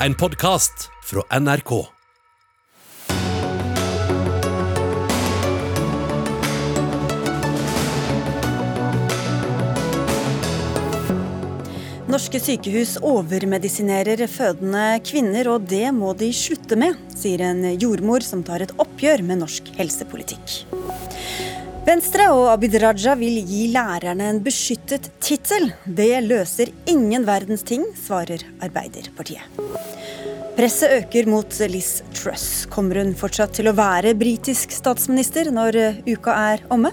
en podkast fra NRK. Norske sykehus overmedisinerer fødende kvinner, og det må de slutte med, sier en jordmor som tar et oppgjør med norsk helsepolitikk. Venstre og Abid Raja vil gi lærerne en beskyttet tittel. Det løser ingen verdens ting, svarer Arbeiderpartiet. Presset øker mot Liz Truss. Kommer hun fortsatt til å være britisk statsminister når uka er omme?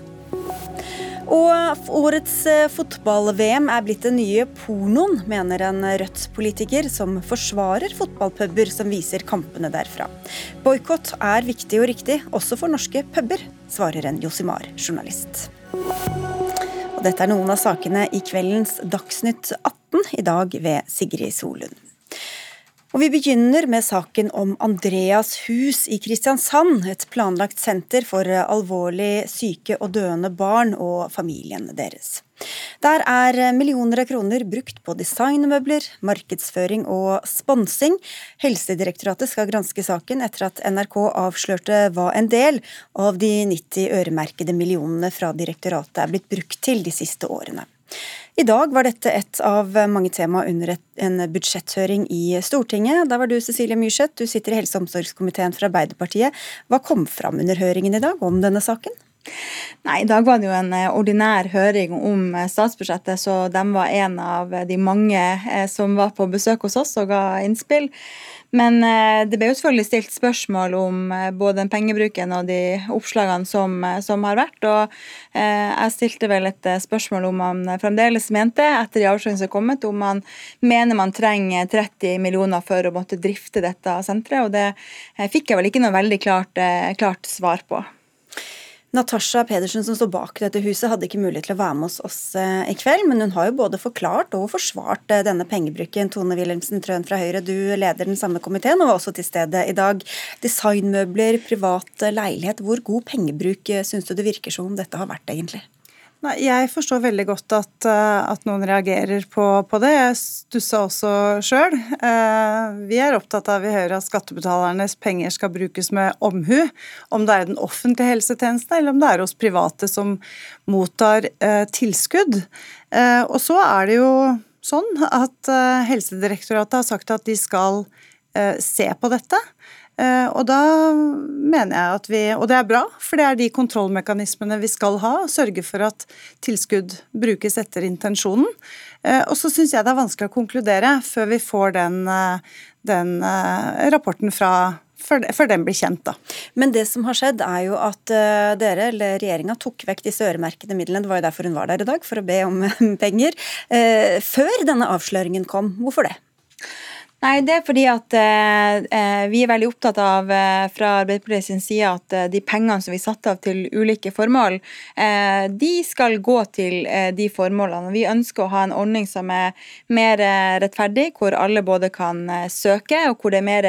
Og årets eh, fotball-VM er blitt den nye pornoen, mener en Rødt-politiker som forsvarer fotballpuber som viser kampene derfra. Boikott er viktig og riktig, også for norske puber, svarer en Josimar-journalist. Og dette er noen av sakene i kveldens Dagsnytt 18, i dag ved Sigrid Solund. Og Vi begynner med saken om Andreas hus i Kristiansand. Et planlagt senter for alvorlig syke og døende barn og familien deres. Der er millioner av kroner brukt på designmøbler, markedsføring og sponsing. Helsedirektoratet skal granske saken etter at NRK avslørte hva en del av de 90 øremerkede millionene fra direktoratet er blitt brukt til de siste årene. I dag var dette et av mange tema under en budsjetthøring i Stortinget. Da var du Cecilie Myrseth, du sitter i helse- og omsorgskomiteen for Arbeiderpartiet. Hva kom fram under høringen i dag om denne saken? Nei, I dag var det jo en eh, ordinær høring om eh, statsbudsjettet, så de var en av de mange eh, som var på besøk hos oss og ga innspill. Men eh, det ble jo selvfølgelig stilt spørsmål om eh, både den pengebruken og de oppslagene som, eh, som har vært. Og jeg stilte vel et spørsmål om man fremdeles mente, etter de avsløringene som er kommet, om man mener man trenger 30 millioner for å måtte drifte dette senteret. Og det fikk jeg vel ikke noe veldig klart, klart svar på. Natasha Pedersen som står bak dette huset, hadde ikke mulighet til å være med hos oss eh, i kveld, men hun har jo både forklart og forsvart eh, denne pengebruken. Tone Wilhelmsen Trøen fra Høyre, du leder den samme komiteen og var også til stede i dag. Designmøbler, privat leilighet. Hvor god pengebruk eh, syns du det virker som om dette har vært, egentlig? Nei, jeg forstår veldig godt at, eh, at noen reagerer på, på, det. Jeg stussa også sjøl. Eh, vi er opptatt av i Høyre at skattebetalernes penger skal brukes med omhu. Om det er den offentlige helsetjenesten eller om det er hos private som mottar eh, tilskudd. og så er det jo sånn at Helsedirektoratet har sagt at de skal se på dette. Eh, og da mener jeg at vi Og det er bra, for det er de kontrollmekanismene vi skal ha. Sørge for at tilskudd brukes etter intensjonen. Eh, og så syns jeg det er vanskelig å konkludere før vi får den, eh, den rapporten fra før, den blir kjent. da. Men det som har skjedd er jo at dere, eller regjeringa, tok vekk disse øremerkede midlene. Det var jo derfor hun var der i dag, for å be om penger. Før denne avsløringen kom. Hvorfor det? Nei, det er fordi at eh, eh, vi er veldig opptatt av eh, fra Arbeiderpartiet sin side at eh, de pengene som vi satte av til ulike formål, eh, de skal gå til eh, de formålene. Vi ønsker å ha en ordning som er mer rettferdig, hvor alle både kan søke, og hvor det er mer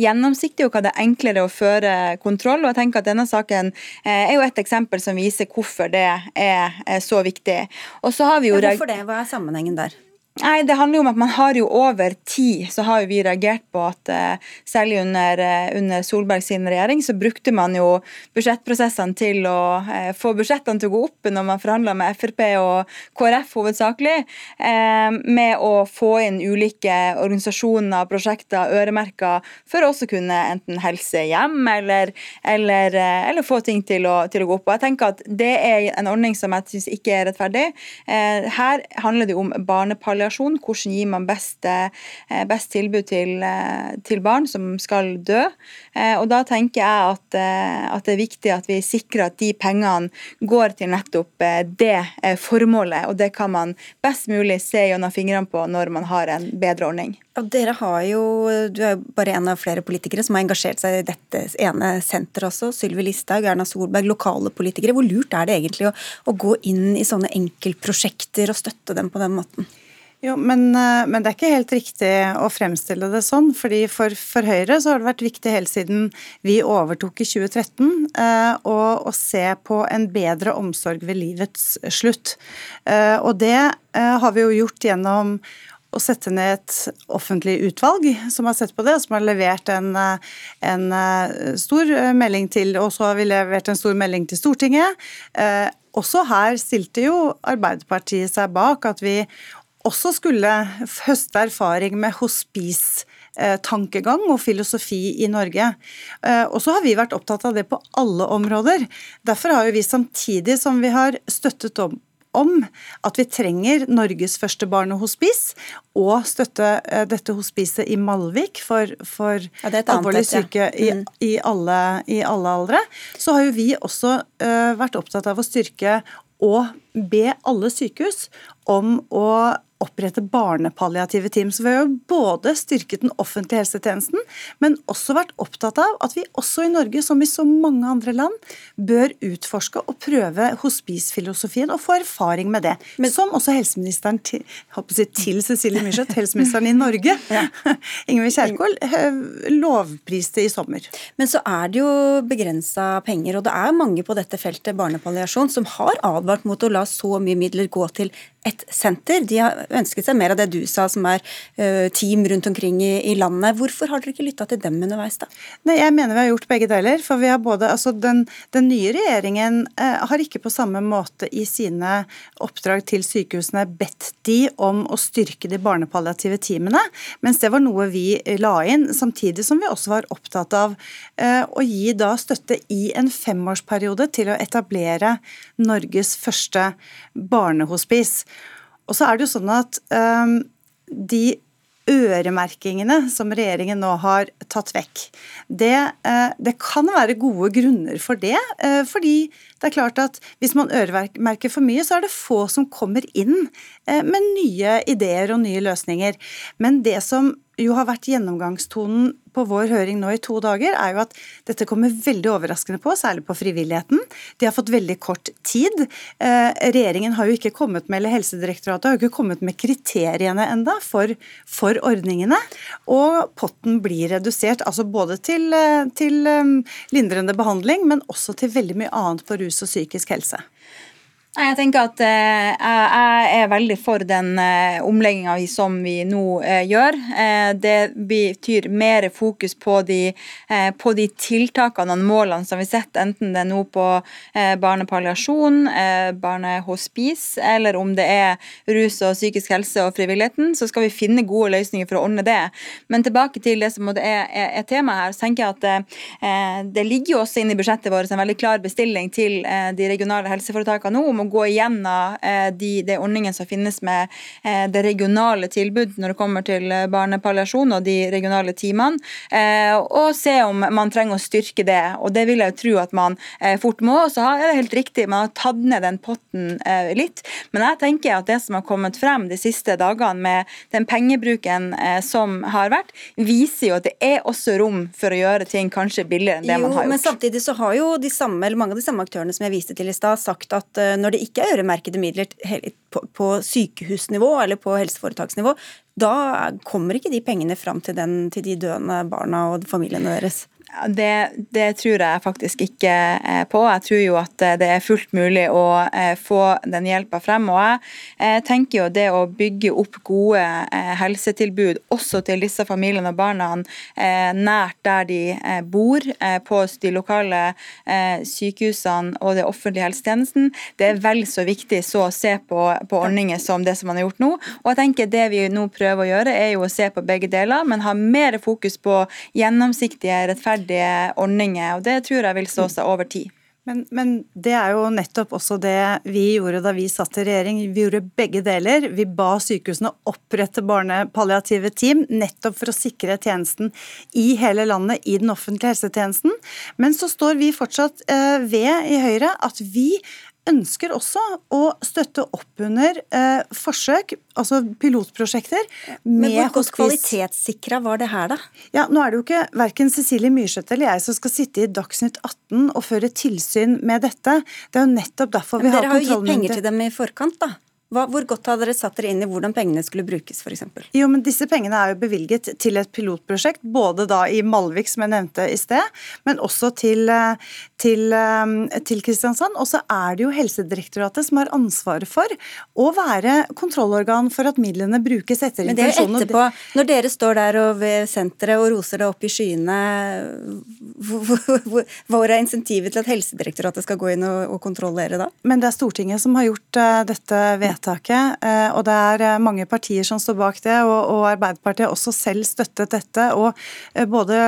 gjennomsiktig og hvor det er enklere å føre kontroll. Og jeg tenker at Denne saken er jo et eksempel som viser hvorfor det er så viktig. Og så har vi jo... Ja, hvorfor det? Hva er sammenhengen der? Nei, Det handler jo om at man har jo over tid så har jo vi reagert på at uh, særlig under, uh, under Solberg sin regjering så brukte man jo budsjettprosessene til å uh, få budsjettene til å gå opp når man forhandla med Frp og KrF hovedsakelig, med å få inn ulike organisasjoner prosjekter øremerka for å også kunne enten helse hjem eller, eller, eller få ting til å, til å, gå opp. Og jeg tenker at Det er en ordning som jeg syns ikke er rettferdig. her handler det om barnepalliasjon palliasjon. Hvordan gir man best, eh, best tilbud til, eh, til, barn som skal dø. Eh, og Da tenker jeg at, at, det er viktig at vi sikrer at de pengene går til nettopp det formålet. Og det kan man best mulig se gjennom fingrene på når man har en bedre ordning. Og dere har jo, Du er jo bare en av flere politikere som har engasjert seg i dette ene senteret også. Sylvi Listhaug, Erna Solberg, lokale politikere. Hvor lurt er det egentlig å, å gå inn i sånne enkeltprosjekter og støtte dem på den måten? Jo, men, eh, men, det er ikke helt riktig å fremstille det sånn. fordi for, for, Høyre så har det vært viktig helt siden vi overtok i 2013 eh, å, å, se på en bedre omsorg ved livets slutt. Eh, og det eh, har vi jo gjort gjennom å sette ned et offentlig utvalg som har sett på det, og som har levert en, en stor melding til Og så har vi levert en stor melding til Stortinget. Også her stilte jo Arbeiderpartiet seg bak at vi også skulle høste erfaring med hospice tankegang og filosofi i Norge. Og så har vi vært opptatt av det på alle områder. Derfor har jo vi samtidig som vi har støttet om om at vi trenger Norges første barnehospice og støtte eh, dette hospicet i Malvik for, for ja, alvorlig syke i, mm. i, alle, i, alle, aldre. Så har jo vi også uh, vært opptatt av å styrke og be alle sykehus om å opprette barnepalliative team. Så vi har jo både styrket den offentlige helsetjenesten, men også vært opptatt av at vi også i Norge, som i så mange andre land, bør utforske og prøve hospicefilosofien og få erfaring med det. Men, som også helseministeren til, si, til Cecilie Myrseth, helseministeren i Norge, ja. Ingvild Kjerkol, lovpriste i sommer. Men så er det jo begrensa penger, og det er mange på dette feltet barnepalliasjon som har advart mot å la så mye midler gå til et senter. De har ønsket seg mer av det du sa, som er uh, team rundt omkring i, landet. Hvorfor har dere ikke lytta til dem underveis, da? Nei, Jeg mener vi har gjort begge deler. For vi har både, altså den, den nye regjeringen uh, har ikke på samme måte i sine oppdrag til sykehusene bedt de om å styrke de barnepalliative teamene, mens det var noe vi la inn, samtidig som vi også var opptatt av å gi da støtte i en femårsperiode til å etablere Norges første barnehospice. Og så er det jo sånn at um, de øremerkingene som regjeringen nå har tatt vekk, det, uh, det, kan være gode grunner for det. Uh, fordi det er klart at hvis man øremerker for mye, så er det få som kommer inn uh, med nye ideer og nye løsninger. Men det som jo har vært gjennomgangstonen på vår høring nå i to dager, er jo at dette kommer veldig overraskende på, særlig på frivilligheten. De har fått veldig kort tid. Eh, regjeringen har jo ikke kommet med, eller Helsedirektoratet har jo ikke kommet med kriteriene enda for, for ordningene. Og potten blir redusert, altså både til, eh, til eh, lindrende behandling, men også til veldig mye annet på rus og psykisk helse. Jeg tenker at eh, jeg er veldig for den eh, omlegginga som vi nå eh, gjør. Det betyr mer fokus på de, på de, tiltakene og målene som vi setter, enten det er nå på barnepalliasjon, eh, barnehospice, eller om det er rus og psykisk helse og frivilligheten, så skal vi finne gode løsninger for å ordne det. Men tilbake til det som er, er, er temaet her, så tenker jeg at det ligger jo også inne i budsjettet vårt en veldig klar bestilling til de regionale helseforetakene nå om å gå igjennom eh, de, de ordningene som finnes med eh, det regionale tilbud når det kommer til eh, barnepalliasjon og de regionale teamene, og se om man trenger å styrke det. Og det vil jeg jo tro at man fort må. Så er det helt riktig, man har tatt ned den potten litt. Men jeg tenker at det som har kommet frem de siste dagene med den pengebruken som har vært, viser jo at det er også rom for å gjøre ting kanskje billigere enn det jo, man har gjort. Men samtidig så har jo de samme, eller mange av de samme aktørene som jeg viste til i stad, sagt at når det ikke er øremerkede midler på sykehusnivå eller på helseforetaksnivå, da kommer ikke de pengene fram til, den, til de døende barna og familiene deres. Det, det, tror jeg faktisk ikke eh, på. Jeg tror jo at eh, det er fullt mulig å eh, få den hjelpa frem. Og jeg tenker jo det å bygge opp gode helsetilbud også til disse familiene og barna nært der de bor, på de lokale sykehusene og det offentlige helsetjenesten, det er vel så viktig så å se på, på ordninger som det som man har gjort nå. Og jeg tenker det vi nå prøver å gjøre, er jo å se på begge deler, men ha mer fokus på gjennomsiktige, rettferdige rettferdige ordninger. og Det tror jeg vil stå seg over tid. Men, men, det er jo nettopp også det vi gjorde da vi satt i regjering. Vi gjorde begge deler. Vi ba sykehusene opprette barnepalliative team, nettopp for å sikre tjenesten i hele landet, i den offentlige helsetjenesten. Men så står vi fortsatt eh, ved i Høyre at vi ønsker også å støtte opp under eh, forsøk, altså pilotprosjekter, med Men hvor godt kvalitetssikra var det her, da? Ja, Nå er det jo ikke verken Cecilie Myrseth eller jeg som skal sitte i Dagsnytt 18 og føre tilsyn med dette. Det er jo nettopp derfor vi har kontrollmyndighet. Dere har jo gitt penger til dem i forkant, da? Hva, hvor godt hadde dere satt dere inn i hvordan pengene skulle brukes, f.eks.? Jo, men disse pengene er jo bevilget til et pilotprosjekt, både da i Malvik, som jeg nevnte i sted, men også til, eh, til, eh, til Kristiansand. Og så er det jo Helsedirektoratet som har ansvaret for å være kontrollorgan for at midlene brukes etter men det er jo etterpå, Når dere står der og ved senteret og roser det opp i skyene, hvor er insentivet til at Helsedirektoratet skal gå inn og, og kontrollere da? Men det er Stortinget som har gjort uh, dette vedtaket vedtaket. Eh, og det er eh, mange partier som står bak det, og, Arbeiderpartiet har også selv støttet dette. Og eh, både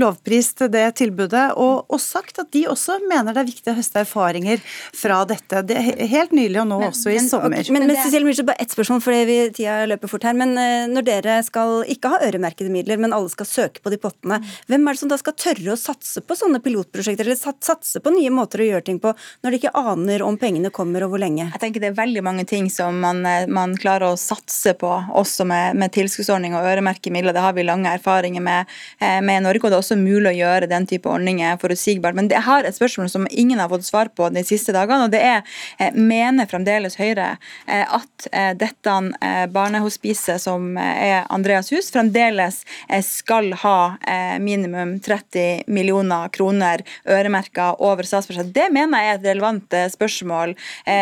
lovprist det tilbudet og, og, sagt at de også mener det er viktig å høste erfaringer fra dette. Det helt nylig og nå men, også i men, sommer. Okay, men, men Cecilie Myrseth, bare ett spørsmål, fordi vi, tida løper fort her. Men når dere skal ikke ha øremerkede midler, men alle skal søke på de pottene, hvem er det som da skal tørre å satse på sånne pilotprosjekter, eller satse på nye måter å gjøre ting på, når de ikke aner om pengene kommer og hvor lenge? Jeg tenker det er veldig mange ting som man, eh, man klarer å satse på, også med, med tilskuddsordning og øremerke midler. Det har vi lange erfaringer med, eh, med i Norge, og det er også mulig å gjøre den type ordninger forutsigbart. Men jeg har et spørsmål som ingen har fått svar på de siste dagene, og det er eh, mener fremdeles Høyre at dette barnehospiset som er Andreas hus, fremdeles skal ha minimum 30 millioner kroner øremerka over statsbudsjettet. Det mener jeg er et relevant spørsmål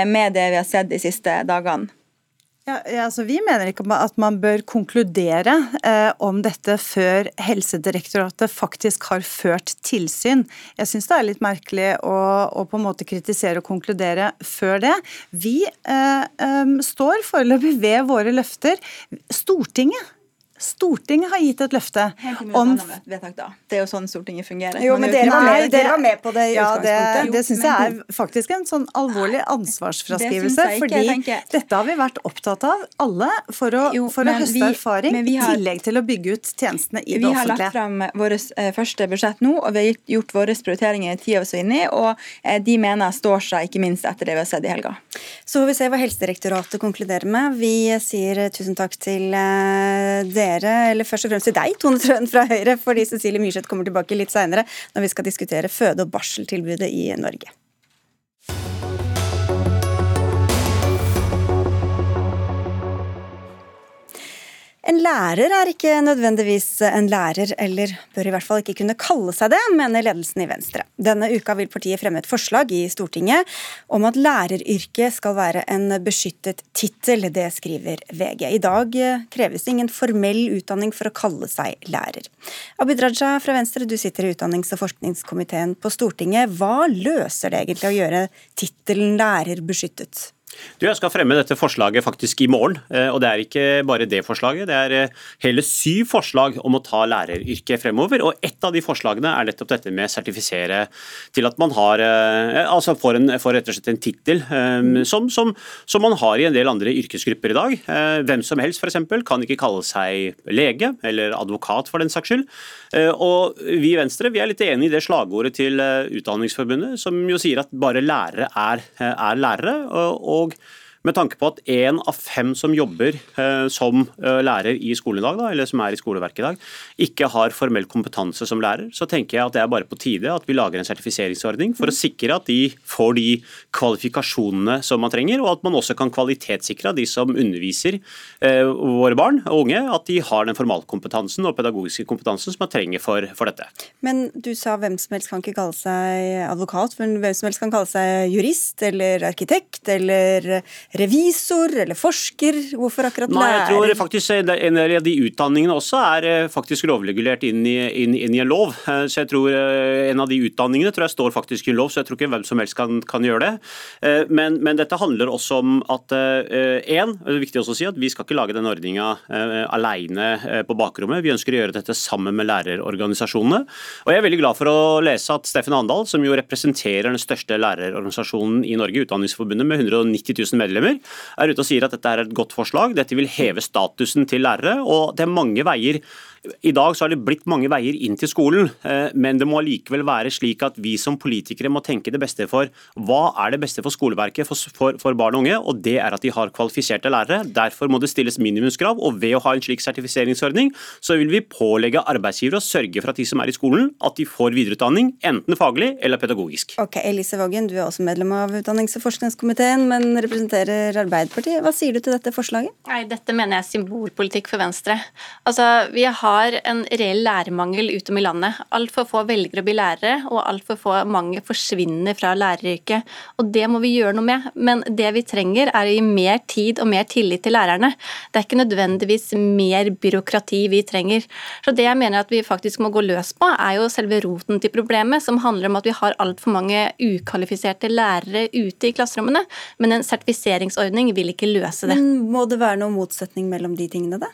med det vi har sett de siste siste dagene? Ja, altså Vi mener ikke at man bør konkludere eh, om dette før Helsedirektoratet faktisk har ført tilsyn. Jeg syns det er litt merkelig å, å, på en måte kritisere og konkludere før det. Vi eh, eh, står foreløpig ved våre løfter. Stortinget Stortinget har gitt et løfte om vedtak, da. Det er jo sånn Stortinget fungerer. Jo, men dere var, med, dere var med på det i ja, utgangspunktet. Det, det syns jeg er faktisk en sånn alvorlig ansvarsfraskrivelse. Det fordi dette har vi vært opptatt av, alle, for å, jo, for å høste vi, erfaring, i tillegg til å bygge ut tjenestene i det offentlige. Vi har lagt fram vårt eh, første budsjett nå, og vi har gjort våre prioriteringer i tida vi er inne i, og eh, de mener står seg, ikke minst etter det vi har sett i helga. Så får vi se hva Helsedirektoratet konkluderer med. Vi sier tusen takk til uh, dere dere, eller først og fremst til deg, Tone Trøen fra Høyre, fordi Cecilie Myrseth kommer tilbake litt seinere når vi skal diskutere føde- og barseltilbudet i Norge. En lærer er ikke nødvendigvis en lærer, eller bør i hvert fall ikke kunne kalle seg det, mener ledelsen i Venstre. Denne uka vil partiet fremme et forslag i Stortinget om at læreryrket skal være en beskyttet tittel. Det skriver VG. I dag kreves det ingen formell utdanning for å kalle seg lærer. Abid Raja fra Venstre, du sitter i utdannings- og forskningskomiteen på Stortinget. Hva løser det egentlig å gjøre tittelen lærer beskyttet? Du, Jeg skal fremme dette forslaget faktisk i morgen. Eh, og Det er ikke bare det forslaget. Det er eh, hele syv forslag om å ta læreryrket fremover. og Ett av de forslagene er nettopp dette med sertifisere til at man har, eh, altså får, en, får rett og slett en tittel som, som, som, man har i en del andre yrkesgrupper i dag. Hvem som helst for eksempel, kan ikke kalle seg lege eller advokat for den saks skyld. Og Vi i Venstre vi er litt enig i det slagordet til Utdanningsforbundet, som jo sier at bare lærere er, er lærere. og og med tanke på at én av fem som jobber eh, som eh, lærer i skolen i dag, da, eller som er i skoleverket i dag, ikke har formell kompetanse som lærer, så tenker jeg at det er bare på tide at vi lager en sertifiseringsordning for å sikre at de får de kvalifikasjonene som man trenger, og at man også kan kvalitetssikre de som underviser eh, våre barn og unge, at de har den formalkompetansen og pedagogiske kompetansen som man trenger for, for dette. Men du sa hvem som helst kan ikke kalle seg advokat, men hvem som helst kan kalle seg jurist eller arkitekt eller revisor eller forsker? Hvorfor akkurat lærer? Nei, jeg tror faktisk En del av de utdanningene også er eh, faktisk lovregulert inn i, inn, inn i, en lov. Eh, så jeg tror eh, En av de utdanningene tror jeg står faktisk i en lov, så jeg tror ikke hvem som helst kan, kan gjøre det. Men, men, dette handler også om at en, det er viktig også å si at vi skal ikke lage denne ordninga alene på bakrommet. Vi ønsker å gjøre dette sammen med lærerorganisasjonene. Og Jeg er veldig glad for å lese at Steffen Andal, som jo representerer den største lærerorganisasjonen i Norge, Utdanningsforbundet, med 190 000 medlemmer, medlemmer, er ute og sier at dette er et godt forslag. Dette vil heve statusen til lærere. og Det er mange veier i dag så har det blitt mange veier inn til skolen, eh, men det må likevel være slik at vi som politikere må tenke det beste for hva er det beste for skoleverket for, for, for barn og unge, og det er at de har kvalifiserte lærere. Derfor må det stilles minimumskrav, og ved å ha en slik sertifiseringsordning, så vil vi pålegge arbeidsgivere å sørge for at de som er i skolen, at de får videreutdanning, enten faglig eller pedagogisk. Ok, Elise Vågen, du er også medlem av utdannings- og forskningskomiteen, men representerer Arbeiderpartiet. Hva sier du til dette forslaget? Nei, Dette mener jeg er symbolpolitikk for Venstre. Altså, Vi har en reell lærermangel ute om i landet. Altfor få velger å bli lærere, og altfor få mange forsvinner fra læreryrket. Og Det må vi gjøre noe med. Men det vi trenger er å gi mer tid og mer tillit til lærerne. Det er ikke nødvendigvis mer byråkrati vi trenger. Så Det jeg mener at vi faktisk må gå løs på, er jo selve roten til problemet, som handler om at vi har altfor mange ukvalifiserte lærere ute i klasserommene. Men en sertifiseringsordning vil ikke løse det. Men Må det være noen motsetning mellom de tingene, da?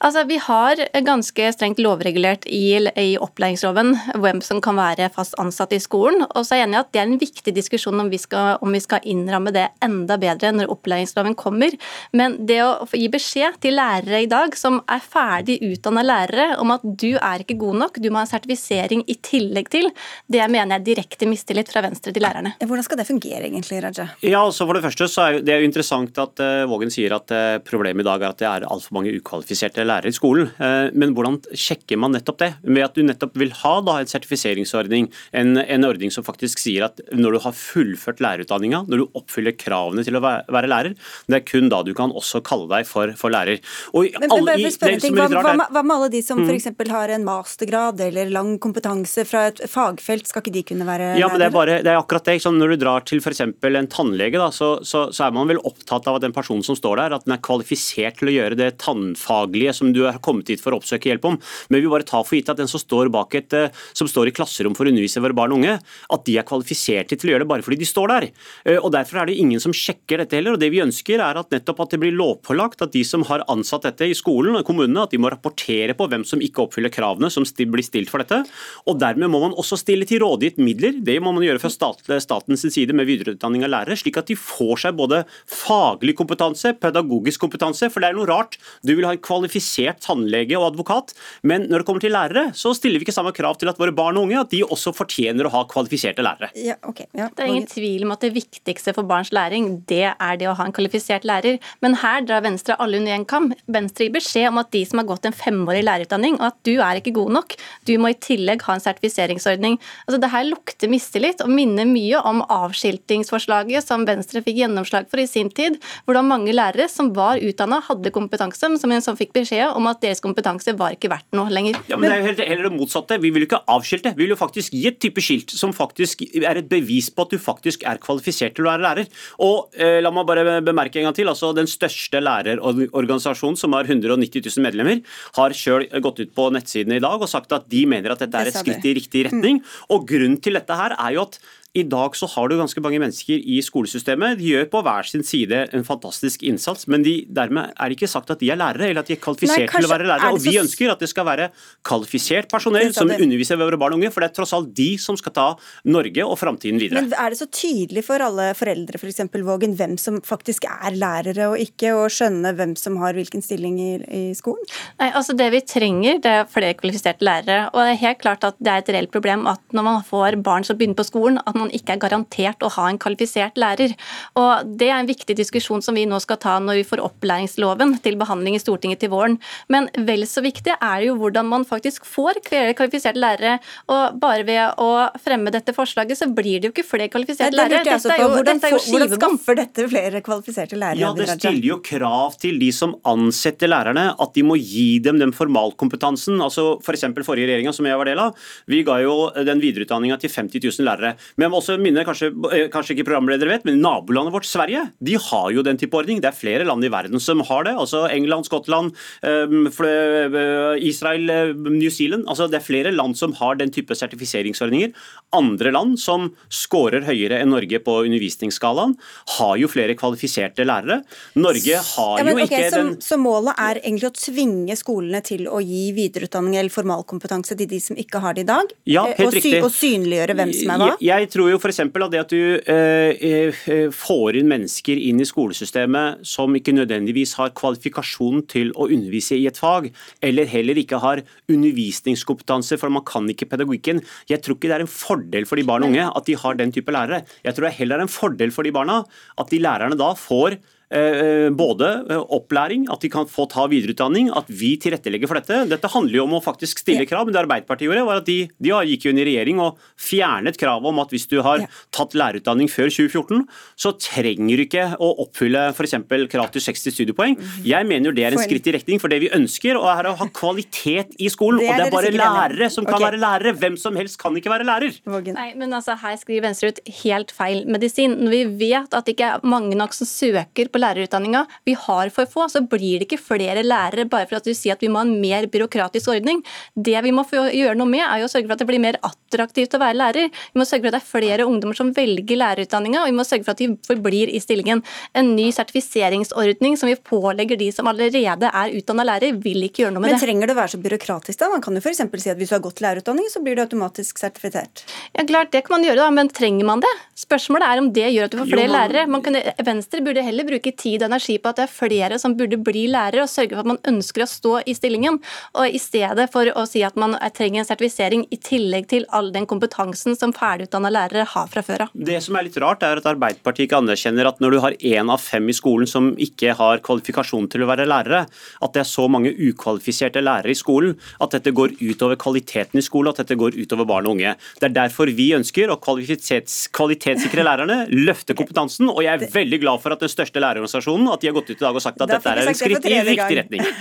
Altså, Vi har ganske strengt lovregulert i, i opplæringsloven hvem som kan være fast ansatt i skolen. og så er jeg enig i at Det er en viktig diskusjon om vi, skal, om vi skal innramme det enda bedre når opplæringsloven kommer. Men det å gi beskjed til lærere i dag som er ferdig utdanna lærere om at du er ikke god nok, du må ha en sertifisering i tillegg til, det mener jeg er direkte mistillit fra Venstre til lærerne. Hvordan skal det fungere egentlig, Raja? Ja, altså for Det første så er det jo interessant at uh, Vågen sier at uh, problemet i dag er at det er altfor mange ukvalifiserte lærere i skolen. Uh, men hvordan sjekker man nettopp det? Med at du nettopp vil ha da en sertifiseringsordning, en, en ordning som faktisk sier at når du har fullført lærerutdanninga, når du oppfyller kravene til å være, lærer, det er kun da du kan også kalle deg for, for lærer. Og men, alle, men, men, ting, hva, hva, hva, med alle de som mm. f.eks. har en mastergrad eller lang kompetanse fra et fagfelt, skal ikke de kunne være ja, men det er, bare, det er akkurat det. Sånn, når du drar til f.eks. en tannlege, da, så, så, så, er man vel opptatt av at den personen som står der, at den er kvalifisert til å gjøre det tannfaglige som du har kommet hit for å oppsøke hjelp om. Men vi bare tar for gitt at den som står bak et, eh, som står i klasserom for å undervise våre barn og unge, at de er kvalifiserte til å gjøre det bare fordi de står der. Eh, og Derfor er det ingen som sjekker dette heller. og Det vi ønsker er at nettopp at det blir lovpålagt at de som har ansatt dette i skolen og kommunene, at de må rapportere på hvem som ikke oppfyller kravene som blir stilt for dette. Og Dermed må man også stille til rådighet midler. Det må man gjøre fra statens side med videreutdanning av lærere, slik at de får seg både faglig kompetanse, pedagogisk kompetanse. For det er noe rart. Du vil ha en kvalifisert tannlege og advokat, men når det kommer til lærere, så stiller vi ikke samme krav til at våre barn og unge at de også fortjener å ha kvalifiserte lærere. Ja, okay. ja. Det er ingen tvil om at det viktigste for barns læring, det er det å ha en kvalifisert lærer. Men her drar Venstre alle under én kam. Venstre gir beskjed om at de som har gått en femårig lærerutdanning, og at du er ikke god nok, du må i tillegg ha en sertifiseringsordning. Altså, det her lukter mistillit og minner mye om avskiltingsforslaget som Venstre fikk gjennomslag for i sin tid, hvordan mange lærere som var utdanna, hadde kompetanse, men som, som fikk beskjed om at deres kompetanse var ikke verdt noe lenger. Ja, men Det er jo heller det motsatte. Vi vil jo ikke avskilte. Vi vil jo faktisk gi et type skilt som faktisk er et bevis på at du faktisk er kvalifisert til å være lærer. Og eh, la meg bare bemerke en gang til, altså Den største lærerorganisasjonen, som har 190 000 medlemmer, har sjøl gått ut på nettsiden i dag og sagt at de mener at dette er et skritt i riktig retning. Og Grunnen til dette her er jo at i dag så har du ganske mange mennesker i skolesystemet. De gjør på hver sin side en fantastisk innsats, men de, dermed er det ikke sagt at de er lærere, eller at de er kvalifisert Nei, til å være lærere. Og vi ønsker at det skal være kvalifisert personell som underviser våre barn og unge, for det er tross alt de som skal ta Norge og framtiden videre. Men er det så tydelig for alle foreldre f.eks. For Vågen, hvem som faktisk er lærere og ikke, og skjønne hvem som har hvilken stilling i, i skolen? Nei, altså Det vi trenger, det er flere kvalifiserte lærere. Og det er helt klart at det er et reelt problem at når man får barn som begynner på skolen, at man man ikke er garantert å ha en kvalifisert lærer. Og Det er en viktig diskusjon som vi nå skal ta når vi får opplæringsloven til behandling i Stortinget til våren. Men vel så viktig er jo hvordan man faktisk får flere kvalifiserte lærere. Og bare ved å fremme dette forslaget, så blir det jo ikke flere kvalifiserte lærere. Dette er jo, hvordan, dette er jo hvordan skaffer dette flere kvalifiserte lærere? Ja, Det stiller jo krav til de som ansetter lærerne, at de må gi dem den formalkompetansen. Altså F.eks. For forrige regjeringa, som jeg var del av, vi ga jo den videreutdanninga til 50 000 lærere. Men også minne, kanskje, eh, kanskje ikke programledere vet, men nabolandet vårt Sverige de har jo den type ordning. Det er flere land i verden som har det. altså England, Skottland, ehm, eh, Israel, eh, New Zealand. altså Det er flere land som har den type sertifiseringsordninger. Andre land som scorer høyere enn Norge på undervisningsskalaen, har jo flere kvalifiserte lærere. Norge har ja, men, jo okay, ikke så, den Så målet er egentlig å tvinge skolene til å gi videreutdanning eller formalkompetanse til de som ikke har det i dag? Ja, helt og, riktig. Og synliggjøre hvem som er hva? Jeg, jeg tror tror jo f.eks. at det at du eh, eh, får inn mennesker inn i skolesystemet som ikke nødvendigvis har kvalifikasjon til å undervise i et fag, eller heller ikke har undervisningskompetanse, for man kan ikke pedagogikken. Jeg tror ikke det er en fordel for de barn og unge at de har den type lærere. Jeg tror det heller er en fordel for de barna at de lærerne da får både eh, opplæring, at de kan få ta videreutdanning, at vi tilrettelegger for dette. Dette handler jo om å faktisk stille krav. men Det Arbeiderpartiet gjorde, var at de, de gikk jo inn i regjering og fjernet kravet om at hvis du har tatt lærerutdanning før 2014, så trenger du ikke å oppfylle f.eks. krav til 60 studiepoeng. Mhm. Jeg mener det er en skritt i retning for det vi ønsker, og er å ha kvalitet i skolen. Det og det er bare lærere som kan være lærere. Hvem som helst kan ikke være lærer. Nei, men altså, Her skriver Venstre ut helt feil medisin. Når vi vet at det ikke er mange nok som søker på lærerutdanninga, vi har for få, så blir det ikke flere lærere bare for at du sier at vi må ha en mer byråkratisk ordning. Det vi må gjøre noe med, er jo å sørge for at det blir mer attraktivt å være lærer. Vi må sørge for at det er flere ungdommer som velger lærerutdanninga, og vi må sørge for at de forblir i stillingen. En ny sertifiseringsordning som vi pålegger de som allerede er utdanna lærer, vil ikke gjøre noe med Men det. trenger det å være så byråkratisk da? Man kan jo f.eks. si at hvis du har gått lærerutdanning, så blir du automatisk sertifisert. Ja, klart, Det kan man gjøre, da, men trenger man det? Spørsmålet er om det gjør at du får Jo, flere man- lærere. Man kan, Venstre burde heller bruke tid og energi på at det er flere som burde bli lærere, og sørge for at man ønsker å stå i stillingen. Og I stedet for å si at man trenger en sertifisering i tillegg til all den kompetansen som ferdigutdanna lærere har fra før av. Det som er litt rart, er at Arbeiderpartiet ikke anerkjenner at når du har én av fem i skolen som ikke har kvalifikasjon til å være lærere, at det er så mange ukvalifiserte lærere i skolen, at dette går utover kvaliteten i skolen, at dette går utover barn og unge. Det er derfor vi ønsker å kvalitets kvalitetssikre lærerne, løfte kompetansen, og jeg er veldig glad for at den største lærerorganisasjonen at de har gått ut i dag og sagt at Da dette er en skritt i riktig retning.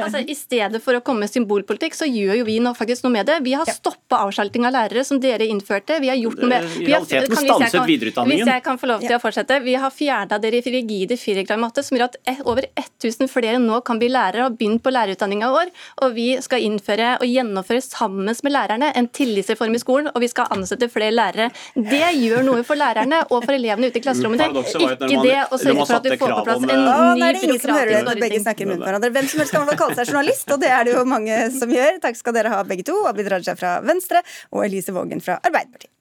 Altså, I stedet for å komme med symbolpolitikk, så gjør jo vi nå faktisk noe med det. Vi har stoppa avskilting av lærere, som dere innførte. Vi har gjort noe med I vi har- realiteten stanset videreutdanningen. Hvis jeg kan få lov til å fortsette. Vi har fjerna i rigide matte, som gjør at over 1000 flere nå kan bli lærere og har begynt på lærerutdanninga i år. Og vi skal innføre og gjennomføre sammen med lærerne en tillitsreform i skolen, og vi skal ansette flere lærere. Det gjør noe for lærerne og for elevene ute i klasserommet. Ikke det å sørge for at du får på plass en eh, ny byråkratisk begge ordning. snakker i munnen hverandre. Hvem som helst kan kalle seg journalist, og det er det jo mange som gjør. Takk skal dere ha begge to. Abid Raja fra Venstre og Elise Vågen fra Arbeiderpartiet.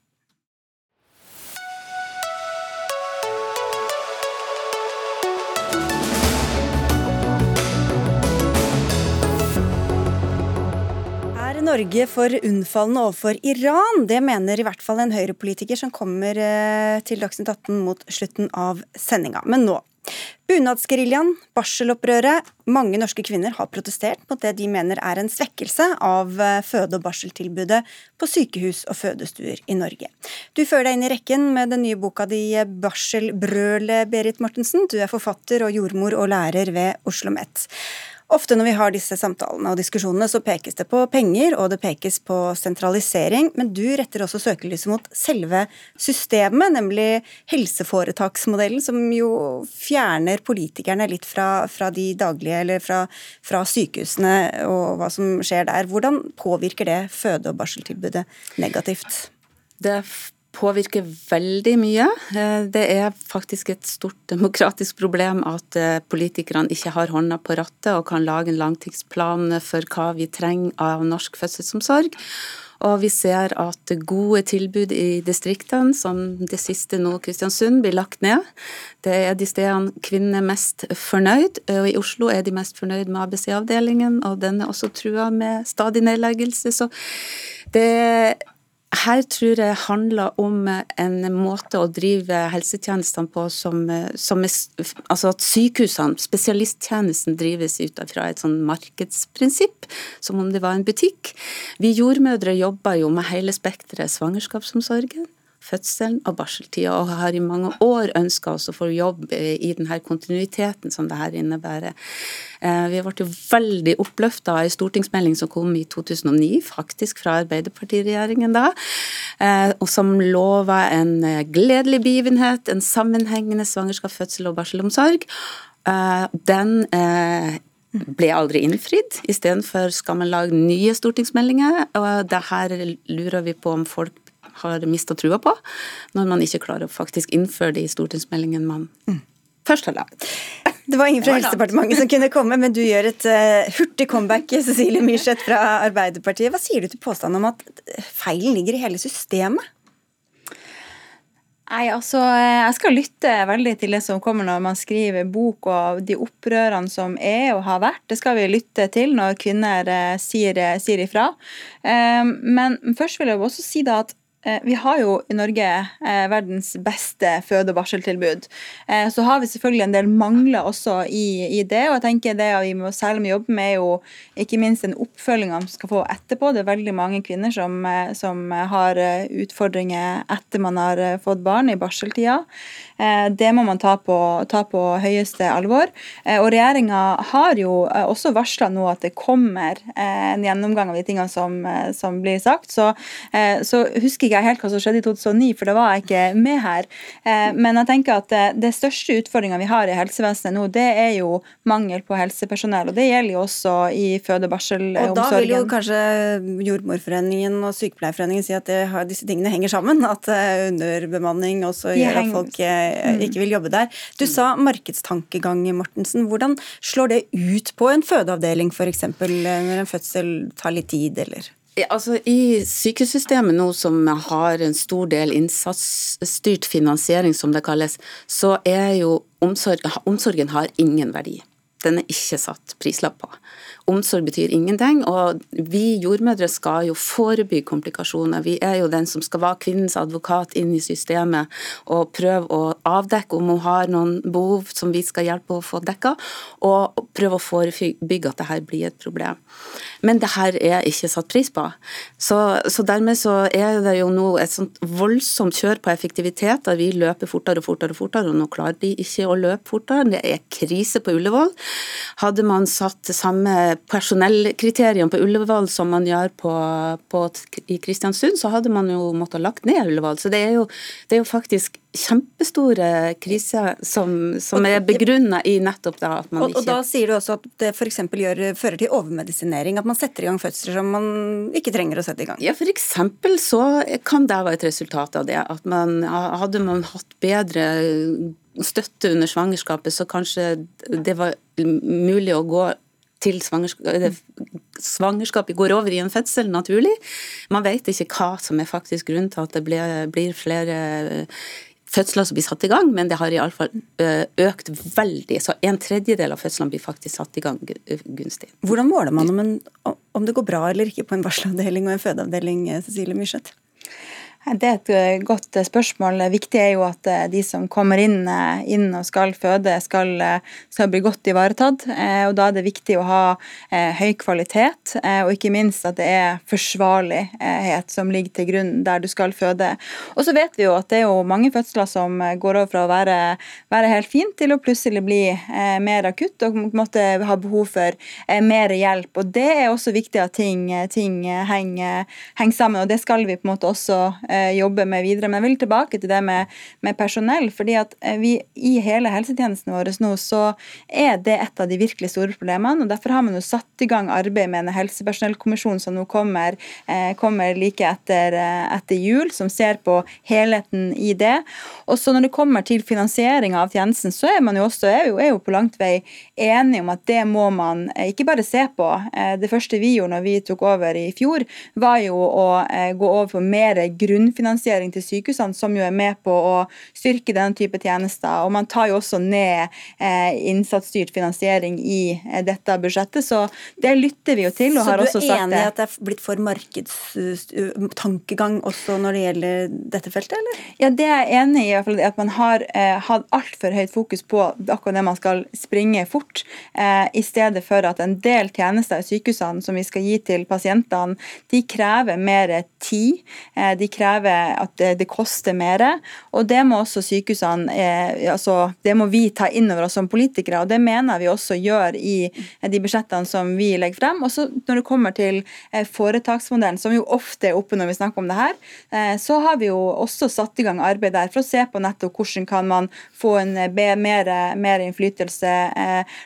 Norge for unnfallende overfor Iran? Det mener i hvert fall en høyrepolitiker som kommer eh, til Dagsnytt 18 mot slutten av sendinga. Men nå. Bunadsgeriljaen, barselopprøret. Mange norske kvinner har protestert mot det de mener er en svekkelse av eh, føde- og barseltilbudet på sykehus og fødestuer i Norge. Du fører deg inn i rekken med den nye boka di 'Barselbrølet', Berit Mortensen. Du er forfatter og jordmor og lærer ved Oslo OsloMet. Ofte når vi har disse samtalene og diskusjonene, så pekes det på penger, og det pekes på sentralisering, men du retter også søkelyset mot selve systemet, nemlig helseforetaksmodellen, som jo fjerner politikerne litt fra, fra de daglige, eller fra, fra sykehusene og hva som skjer der. Hvordan påvirker det føde- og barseltilbudet negativt? Det påvirker veldig mye. Eh, Det er faktisk et stort demokratisk problem at eh, politikerne ikke har hånda på rattet og kan lage en langtidsplan for hva vi trenger av norsk fødselsomsorg. Og vi ser at gode tilbud i distriktene, som det siste nå Kristiansund, blir lagt ned. Det er de stedene kvinnene er mest fornøyd, og i Oslo er de mest fornøyd med ABC-avdelingen, og den er også trua med stadig nedleggelse. Så det her tror jeg handler om en måte å drive helsetjenestene på som, som er, Altså at sykehusene, spesialisttjenesten, drives ut fra et sånn markedsprinsipp, som om det var en butikk. Vi jordmødre jobber jo med hele spekteret svangerskapsomsorgen fødselen og barseltida, og har i mange år ønska oss å få jobb i denne kontinuiteten som det her innebærer. Vi ble jo veldig oppløfta av en stortingsmelding som kom i 2009, faktisk fra Arbeiderpartiregjeringen da, og som lova en gledelig begivenhet, en sammenhengende svangerskap, fødsel og barselomsorg. Den ble aldri innfridd. Istedenfor skal man lage nye stortingsmeldinger, og det her lurer vi på om folk har mista trua på, når man ikke klarer å faktisk innføre det i stortingsmeldingen man mm. først har lagd. Det var ingen fra Helsedepartementet som kunne komme, men du gjør et uh, hurtig comeback, Cecilie Myrseth fra Arbeiderpartiet. Hva sier du til påstanden om at feilen ligger i hele systemet? Nei, altså, Jeg skal lytte veldig til det som kommer når man skriver bok og de opprørene som er og har vært. Det skal vi lytte til når kvinner sier, sier ifra. Men først vil jeg også si da at Eh, vi har jo i Norge eh, verdens beste føde- og barseltilbud. Eh, så har vi selvfølgelig en del mangler også i, i, det. og jeg tenker Det vi må særlig må jobbe med, er jo ikke minst den oppfølginga man skal få etterpå. Det er veldig mange kvinner som, eh, som, har eh, utfordringer etter man har eh, fått barn i barseltida. Det må man ta på, ta på høyeste alvor. Og Regjeringa har jo også varsla nå at det kommer en gjennomgang av de tingene som, som blir sagt. Så, så husker ikke jeg helt hva som skjedde i 2009, for da var jeg ikke med her. Eh, men jeg tenker at eh, det største utfordringa vi har i helsevesenet nå, det er jo mangel på helsepersonell. Og det gjelder jo også i føde- og barselomsorgen. Og da vil jo kanskje Jordmorforeningen og Sykepleierforeningen si at det, disse tingene henger sammen? At eh, underbemanning også gjør at folk. Ikke vil jobbe der. Du sa markedstankegang, Mortensen. Hvordan slår det ut på en fødeavdeling f.eks. når en fødsel tar litt tid, eller? Altså, I sykehussystemet nå som har en stor del innsatsstyrt finansiering, som det kalles, så er jo omsorg, omsorgen har ingen verdi. Den er ikke satt prislapp på. Omsorg betyr ingenting, og vi jordmødre skal jo forebygge komplikasjoner. Vi er jo den som skal være kvinnens advokat inn i systemet og prøve å avdekke om hun har noen behov som vi skal hjelpe å få dekka, og prøve å forebygge at dette blir et problem. Men det her er ikke satt pris på. Så, så dermed så er det jo nå et sånt voldsomt kjør på effektivitet, der vi løper fortere og fortere og fortere, og nå klarer de ikke å løpe fortere. Det er krise på Ullevål. Hadde man satt samme personellkriterium på Ullevål som man gjør på, på, i Kristiansund, så hadde man jo måttet lagt ned Ullevål. Så det er jo, det er jo faktisk kjempestore kriser som, som er begrunna i nettopp da at man og, ikke Og da sier du også at det f.eks. fører til overmedisinering, at man setter i gang fødsler som man ikke trenger å sette i gang? Ja, f.eks. så kan det være et resultat av det. At man hadde man hatt bedre støtte under svangerskapet, så kanskje det var mulig å gå til svangerskapet, svangerskapet går over i en fødsel naturlig. Man vet ikke hva som er faktisk grunnen til at det blir flere fødsler som blir satt i gang, men det har iallfall økt veldig. Så en tredjedel av fødslene blir faktisk satt i gang gunstig. Hvordan måler man om, en, om det går bra eller ikke på en barselavdeling og en fødeavdeling, Cecilie Myrseth? Det er et eh, godt eh, spørsmål. Viktig er jo at eh, de som kommer inn, inn og skal føde, skal, skal, bli godt ivaretatt. og Da er det viktig å ha høy kvalitet, og ikke minst at det er forsvarlighet som ligger til grunn der du skal føde. Og så vet vi jo at det er jo mange fødsler som går over fra å være, være helt fint til å plutselig bli mer akutt og måtte ha behov for mer hjelp. Og Det er også viktig at ting, ting henger, henger sammen, og det skal vi på en måte også jobbe med videre. Men jeg vil tilbake til det med, med personell. fordi at eh, vi i hele helsetjenesten vår nå, så er det et av de virkelig store problemene. og Derfor har man jo satt i gang arbeid med en helsepersonellkommisjon som nå kommer, eh, kommer like etter, etter, jul, som ser på helheten i det. Og så Når det kommer til finansiering av tjenesten, så er man jo også er jo, er jo på langt vei enige om at det må man ikke bare se på. Det første vi gjorde når vi tok over i fjor, var jo å gå over for mer grunnfinansiering til sykehusene, som jo er med på å styrke denne type tjenester. Og man tar jo også ned eh, innsatsstyrt finansiering i eh, dette budsjettet, så det lytter vi jo til. Og har så du er enig i at det er blitt for markedstankegang også når det gjelder dette feltet, eller? Ja, det er jeg enig i. i hvert fall At man har eh, hatt altfor høyt fokus på akkurat det man skal springe fort, eh, i stedet for at en del tjenester i sykehusene som vi skal gi til pasientene, de krever mer tid. Eh, de krever at det, koster mer. Og det må også sykehusene eh, altså, Det må vi ta inn over oss som politikere, og det mener vi også gjør i de budsjettene som vi legger frem. Og så når det kommer til foretaksmodellen, som jo ofte er oppe når vi snakker om det her, så har vi jo også satt i gang arbeid der for å se på nettopp hvordan kan man få en mer, mer innflytelse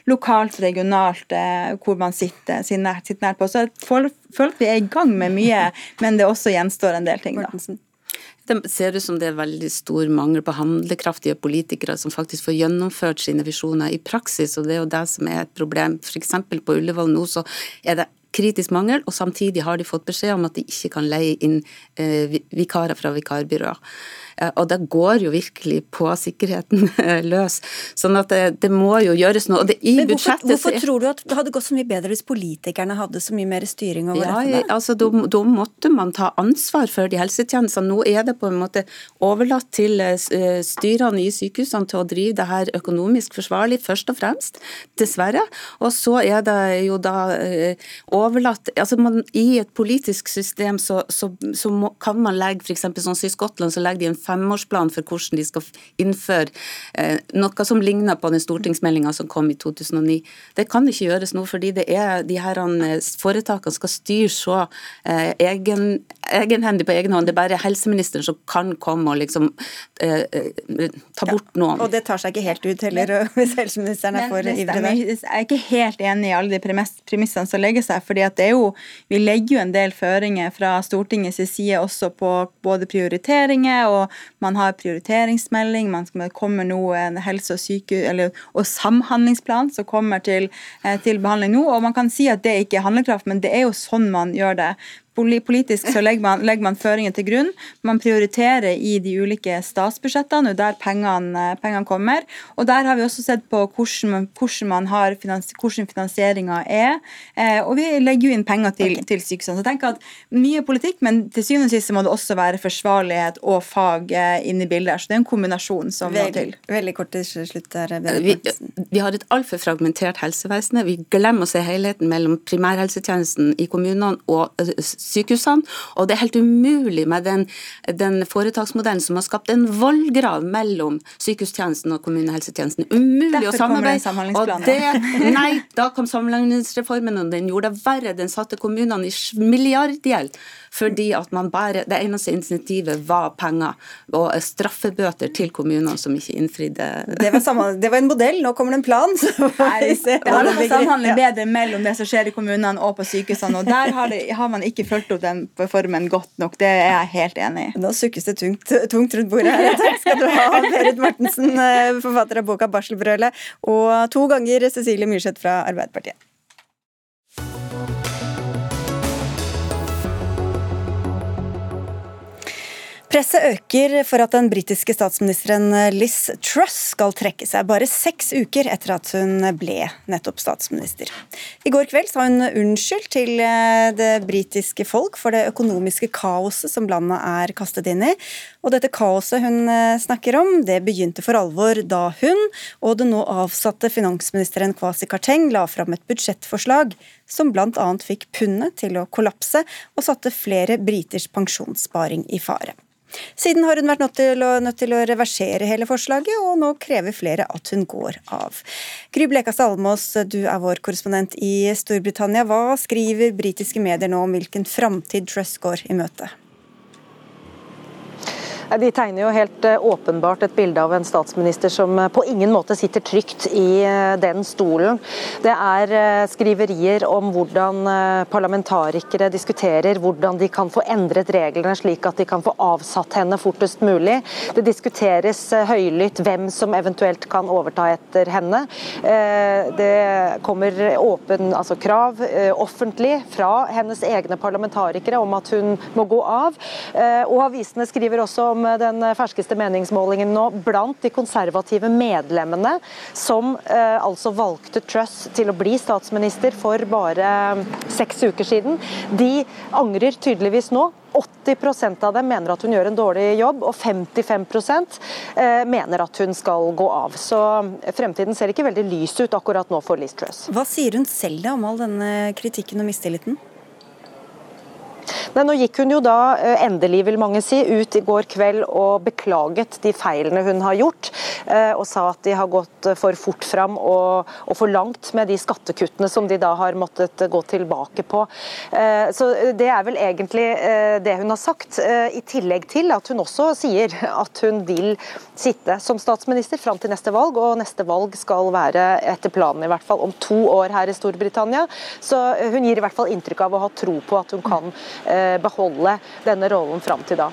lokalt, regionalt, eh, hvor man sitter, sitter, nært, sitter nært på. Så jeg føler at vi er i gang med mye, men det også gjenstår en del ting. da. Det ser ut som det er veldig stor mangel på handlekraftige politikere som faktisk får gjennomført sine visjoner i praksis, og det er jo det som er et problem. F.eks. på Ullevål nå så er det kritisk mangel, og samtidig har de fått beskjed om at de ikke kan leie inn eh, vikarer fra vikarbyråer. Eh, og det går jo virkelig på sikkerheten løs. Sånn at det, det må jo gjøres noe. Det, Men hvorfor, hvorfor, tror du at det hadde gått så mye bedre hvis politikerne hadde så mye mer styring over ja, dette? Altså, da, måtte man ta ansvar for de helsetjenestene. Nå er det på en måte overlatt til eh, eh, styrene i sykehusene til å drive det her økonomisk forsvarlig, først og fremst. Dessverre. Og så er det jo da overlatt altså man, I et politisk system så, så, så må, kan man legge f.eks. sånn som i Skottland, så legger de en femårsplan for hvordan de skal innføre eh, noe som ligner på den stortingsmeldinga som kom i 2009. Det kan ikke gjøres nå, fordi det er de her eh, foretakene skal styre så eh, egen, egenhendig på egen hånd. Det er bare helseministeren som kan komme og liksom eh, eh ta bort ja, noen. Og det tar seg ikke helt ut heller, hvis helseministeren er for ivrig der. Jeg er ikke helt enig i alle de premissene som legger seg. fordi at det er jo, Vi legger jo en del føringer fra Stortingets side også på både prioriteringer og man har prioriteringsmelding, man kommer nå en helse- og syke, eller, og samhandlingsplan som kommer til, eh, til behandling nå. og Man kan si at det ikke er handlekraft, men det er jo sånn man gjør det. Politisk så legger man, legger man føringen til grunn. Man prioriterer i de ulike statsbudsjettene, og der pengene, pengene, kommer. Og Der har vi også sett på hvordan, hvordan, man har finans, hvordan finansieringa er. Eh, og vi legger jo inn penger til, okay. til sykehusene. Så jeg tenker at Mye politikk, men til syvende og sist må det også være forsvarlighet og fag eh, inne i bildet. Så det er en kombinasjon som må til. Veldig kort til slutt der, vi, vi har et altfor fragmentert helsevesen. Vi glemmer å se helheten mellom primærhelsetjenesten i kommunene og eh, sykehusene. Og det er helt umulig med den, den foretaksmodellen som har skapt en vollgrav mellom sykehustjenesten og kommunehelsetjenesten. Umulig Derfor å samarbeide. Og det, nei, da kom samhandlingsreformen, og den gjorde det verre. Den satte kommunene i milliardgjeld fordi at man bare, det eneste insentivet var penger og straffebøter til kommunene som ikke innfridde. Det var, sammen, det var en modell, nå kommer det en plan. Nei, det handler om å samhandle bedre mellom det som skjer i kommunene og på sykehusene. og Der har, det, har man ikke fulgt opp den formen godt nok. Det er jeg helt enig i. Nå sukkes det tungt, tungt rundt bordet her. Takk skal du ha, Berit Mortensen, eh, forfatter av boka 'Barselbrølet', og to ganger Cecilie Myrseth fra Arbeiderpartiet. Presset øker for at den britiske statsministeren Liz Truss skal trekke seg, bare seks uker etter at hun ble nettopp statsminister. I går kveld sa hun unnskyld til eh, det britiske folk for det økonomiske kaoset som landet er kastet inn i. Og dette kaoset hun eh, snakker om, det begynte for alvor da hun og den nå avsatte finansministeren Kwasi Karteng la fram et budsjettforslag som bl.a. fikk pundet til å kollapse og satte flere briters pensjonssparing i fare. Siden har hun vært nødt til, å, nødt til å reversere hele forslaget, og nå krever flere at hun går av. Gry Blekastad Almås, du er vår korrespondent i Storbritannia. Hva skriver britiske medier nå om hvilken framtid Truss går i møte? De tegner jo helt eh, åpenbart et bilde av en statsminister som eh, på ingen måte sitter trygt i eh, den stolen. Det er skriverier om hvordan parlamentarikere diskuterer hvordan de kan få endret reglene slik at de kan få avsatt henne fortest mulig. Det diskuteres høylytt hvem som eventuelt kan overta etter henne. Det kommer åpen, altså krav offentlig fra hennes egne parlamentarikere om at hun må gå av. Og avisene skriver også om den ferskeste meningsmålingen nå blant de konservative medlemmene, som eh, altså valgte Truss til å bli statsminister for bare seks uker siden. De angrer tydeligvis nå. 80% av dem mener at hun gjør en dårlig jobb, og 55 eh, mener at hun skal gå av. Så fremtiden ser ikke veldig lys ut akkurat nå for Liz Truss. Hva sier hun selv om all denne kritikken og mistilliten? Nei, nå gikk hun jo da eh, endelig, vil mange si, ut i går kveld og beklaget de feilene hun har gjort, eh, og sa at de har gått eh, for fort fram og, og for langt med de skattekuttene som de da har måttet gå tilbake på. Så Det er vel egentlig det hun har sagt, i tillegg til at hun også sier at hun vil sitte som statsminister fram til neste valg, og neste valg skal være etter planen i hvert fall om to år her i Storbritannia. Så hun gir i hvert fall inntrykk av å ha tro på at hun kan Eh, beholde denne rollen fram til da.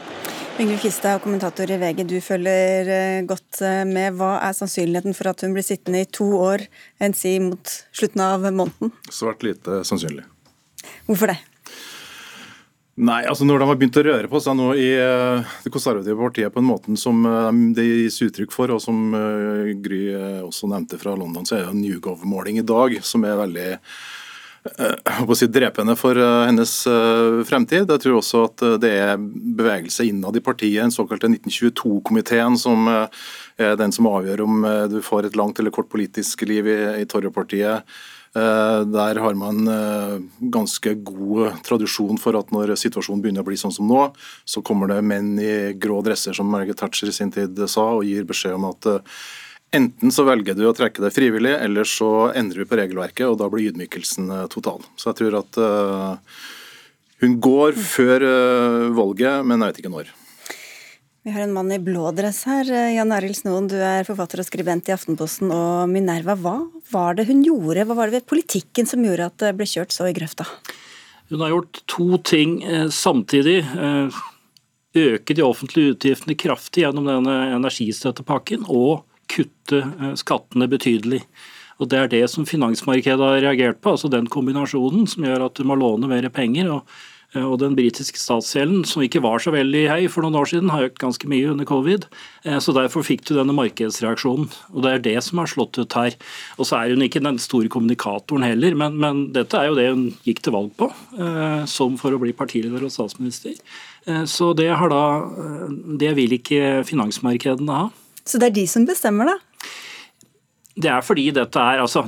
Ingrid Kistad, kommentator i VG, du følger eh, godt eh, med. Hva er sannsynligheten for at hun blir sittende i to år, enn si mot slutten av måneden? Svært lite sannsynlig. Hvorfor det? Nei, altså Når de har begynt å røre på seg nå i det konservative partiet på en måte som det gis uttrykk for, og som Gry også nevnte fra London, så er det en Newgov-måling i dag som er veldig si, drepende for hennes fremtid. Jeg tror også at det er bevegelse innad i partiet, den såkalte 1922-komiteen, som er den som avgjør om du får et langt eller kort politisk liv i, i Torre-partiet. Eh, der har man eh, ganske god tradisjon for at når situasjonen begynner å bli sånn som nå, så kommer det menn i grå dresser, som Margaret Thatcher i sin tid sa, og gir beskjed om at eh, enten så velger du å trekke deg frivillig, eller så endrer vi på regelverket, og da blir ydmykelsen total. Så jeg tror at hun går før valget, men jeg vet ikke når. Vi har en mann i blå dress her. Jan Arild Snoen, du er forfatter og skribent i Aftenposten og Minerva. Hva var det hun gjorde, hva var det ved politikken som gjorde at det ble kjørt så i grøfta? Hun har gjort to ting eh, samtidig. Eh, øke de offentlige utgiftene kraftig gjennom denne energistøttepakken, og kutte eh, skattene betydelig. Og Det er det som finansmarkedet har reagert på, altså den kombinasjonen som gjør at du må låne mer penger. og Eh, og den britiske statsgjelden, som ikke var så veldig høy for noen år siden, har økt ganske mye under covid. Eh, så Derfor fikk du denne markedsreaksjonen. og Det er det som har slått ut her. Og Så er hun ikke den store kommunikatoren heller, men, men dette er jo det hun gikk til valg på, som for å bli partileder og statsminister. Så det, har da, det vil ikke finansmarkedene ha. Så det er de som bestemmer, da? Det er fordi dette er altså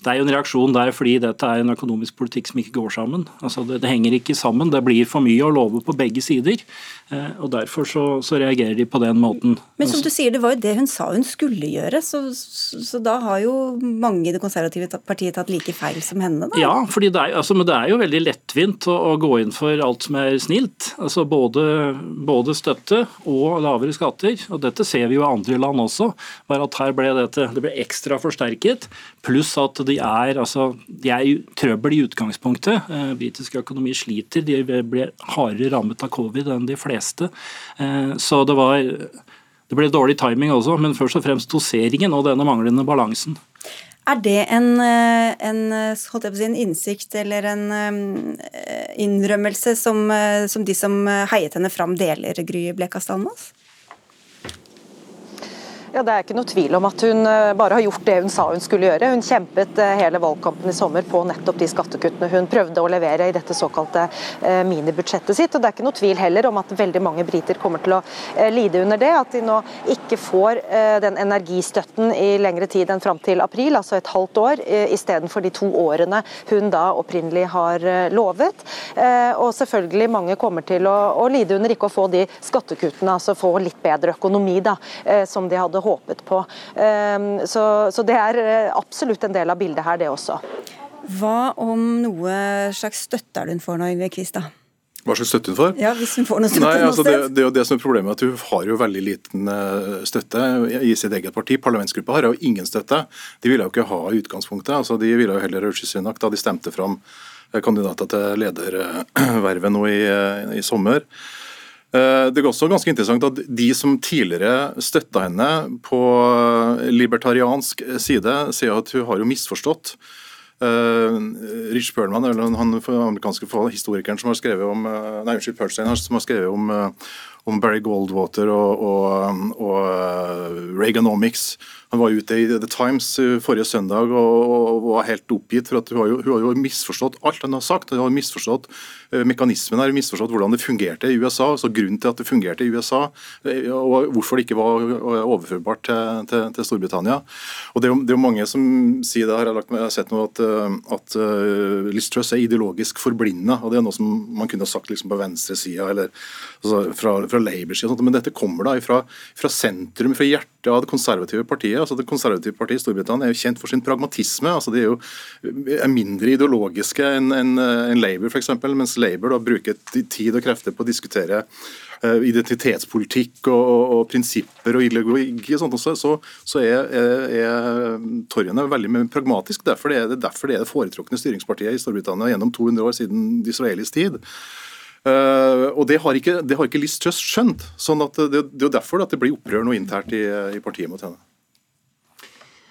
det er jo en reaksjon der fordi dette er en økonomisk politikk som ikke går sammen. Altså det, det, henger ikke sammen. Det blir for mye å love på begge sider. Eh, og Derfor så, så, reagerer de på den måten. Men som du sier, det var jo det hun sa hun skulle gjøre. Så, så, så da har jo mange i det konservative partiet tatt like feil som henne? da? Ja, fordi det er, altså, men det er jo veldig lettvint å, å, gå inn for alt som er snilt. Altså både, både støtte og lavere skatter. Og dette ser vi jo i andre land også. bare at her ble dette, Det ble ekstra forsterket. Pluss at de er, altså, de er i trøbbel i utgangspunktet. Eh, britisk økonomi sliter. De ble hardere rammet av covid enn de fleste. Eh, så det var det ble dårlig timing også, men først og fremst doseringen og denne manglende balansen. Er det en, eh, en, si, en innsikt eller en innrømmelse som, som, de som heiet henne fram, deler, Gry Blekastad Almås? Ja, Det er ikke noe tvil om at hun eh, bare har gjort det hun sa hun skulle gjøre. Hun kjempet eh, hele valgkampen i sommer på nettopp de skattekuttene hun prøvde å levere i dette såkalte eh, minibudsjettet sitt. Og Det er ikke noe tvil heller om at veldig mange briter kommer til å lide under det. At de nå ikke får den energistøtten i lengre tid enn fram til april, altså et halvt år, istedenfor de to årene hun da opprinnelig har lovet. Og selvfølgelig mange kommer til å, å lide under ikke å få de skattekuttene, altså få litt bedre økonomi da, som de hadde håpet på. Ehm, så, så det er eh, absolutt en del av bildet her, det også. Hva om noe slags støtte er hun får nå, Yngve Kvistad? Hva slags støtte hun får? Ja, hvis hun får noe støtte Nei, altså det, det, er jo det som er problemet, at hun har jo veldig liten eh, støtte i sitt eget parti. Parlamentsgruppa har jo ingen støtte. De ville jo ikke ha utgangspunktet. altså De ville jo heller Sunak da de stemte fram eh, kandidater til ledervervet nå i, i sommer. Eh, det er også ganske interessant at De som tidligere støtta henne på libertariansk side, sier at hun har jo misforstått. Uh, Rich Perlman, eller han amerikanske historikeren som har skrevet om uh, nei, unnskyld, Perlstein, som har skrevet om, om Barry Goldwater og, og, og Reaganomics, han var ute i The Times forrige søndag og, var helt oppgitt. for at Hun har jo, hun har jo misforstått alt han har sagt. Hun har misforstått uh, mekanismen her, misforstått hvordan det fungerte i USA. altså Grunnen til at det fungerte i USA, uh, og hvorfor det ikke var eh, overførbart til, til, til Storbritannia. Og Det er jo, det er mange som sier det her, jeg har sett noe at, at uh, Liz Truss er ideologisk forblinda. og Det er noe som man kunne sagt liksom på venstresida eller altså fra, fra Labour-sida. Men dette kommer da fra, fra sentrum, fra hjertet av det konservative partiet altså Det konservative partiet i Storbritannia er jo kjent for sin pragmatisme. altså De er jo er mindre ideologiske enn en, en Labour, f.eks. Mens Labour da bruker tid og krefter på å diskutere uh, identitetspolitikk og, og, og, prinsipper og ideologi. og sånt også, så, så er, er, er veldig pragmatisk. Derfor det er det derfor det er det foretrukne styringspartiet i Storbritannia gjennom 200 år siden israelisk tid. Uh, og Det har ikke, det har ikke Liz Truss skjønt. sånn at det, det er jo derfor at det blir opprør nå internt i, i partiet mot henne.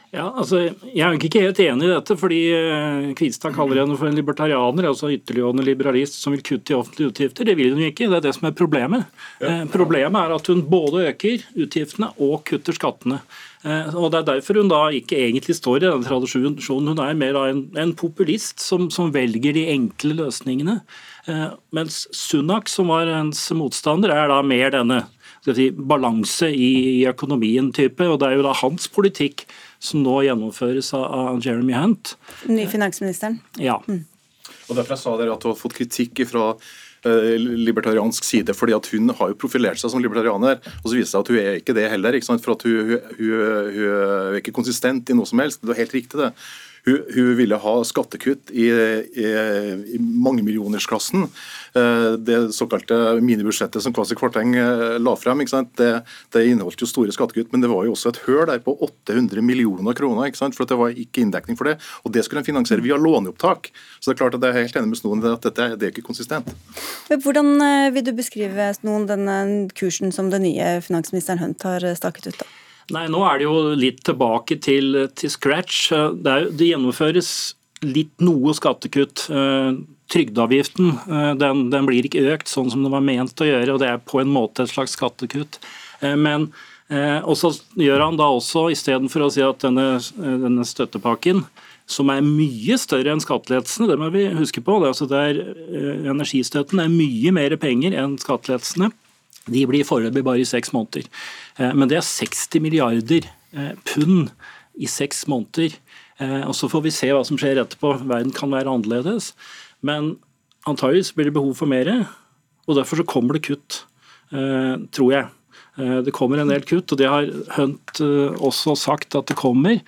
Ja, altså, Jeg er ikke helt enig i dette, fordi uh, Kvistad kaller henne for en libertarianer, altså ytterliggående liberalist som vil kutte i offentlige utgifter. Det vil hun ikke, det er det som er problemet. Ja. Uh, problemet er at hun både øker utgiftene og kutter skattene. Uh, og Det er derfor hun da ikke egentlig står i denne tradisjonen. Hun er mer en, en populist som, som, velger de enkle løsningene. mens Sunak, som var hennes motstander, er da mer denne si, balanse i, i økonomien-type. og Det er jo da hans politikk som nå gjennomføres av Jeremy Hunt. Ny finansministeren. Ja. Mm. Og derfor jeg sa dere at du har fått kritikk fra eh, libertariansk side, fordi at Hun har jo profilert seg som libertarianer, og så viser det seg at hun er ikke det heller. Ikke for at hun, hun, hun, hun, er ikke konsistent i noe som helst. Det er helt riktig det. Hun, hun ville ha skattekutt i, i, i mangemillionersklassen. Eh, det såkalte minibudsjettet som Kvasi Kvarteng eh, la frem, det, det, inneholdt jo store skattekutt, men det var jo også et høl der på 800 millioner kroner. for det var ikke inndekning for det. Og det skulle en finansiere via låneopptak. Så det er klart at jeg er helt enig med Snoen at dette det er ikke konsistent. Hvordan eh, vil du beskrive Snoen, denne kursen som den nye finansministeren Hunt har staket ut? da? Nei, Nå er det jo litt tilbake til, til scratch. Det, er, det, gjennomføres litt noe skattekutt. Eh, trygdeavgiften eh, den, den, blir ikke økt sånn som det var ment å gjøre, og det er på en måte et slags skattekutt. Eh, men og så gjør han da også, istedenfor å si at denne, denne, støttepakken, som er mye større enn skattelettelsene, det må vi huske på. Det, altså det er, energistøtten er mye mer penger enn skattelettelsene. De blir foreløpig bare i seks måneder. Eh, men det er 60 milliarder eh, pund i seks måneder. Eh, og Så får vi se hva som skjer etterpå. Verden kan være annerledes. Men antageligvis blir det behov for mer, og derfor så kommer det kutt, tror jeg. Det kommer en del kutt, og det har Hunt også sagt at det kommer.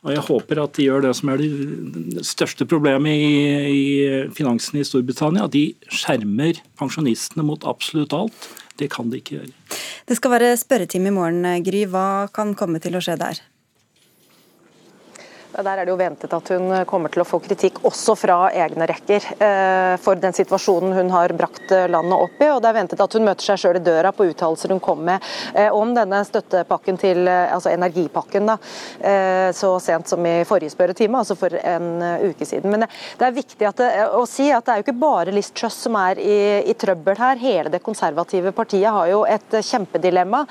Og Jeg håper at de gjør det som er det største problemet i, i finansen i Storbritannia. At de skjermer pensjonistene mot absolutt alt. Det kan de ikke gjøre. Det skal være spørretime i morgen, Gry. Hva kan komme til å skje der? Der er det jo ventet at hun kommer til å få kritikk også fra egne rekker eh, for den situasjonen hun har brakt landet opp i. og Det er ventet at hun møter seg sjøl i døra på uttalelser hun kom med eh, om denne støttepakken til eh, altså energipakken da, så sent som i forrige spørretime, altså for en uke siden. Men det er viktig det, å si at det er jo ikke bare Liz Truss som er i, i trøbbel her. Hele det konservative partiet har jo et kjempedilemma.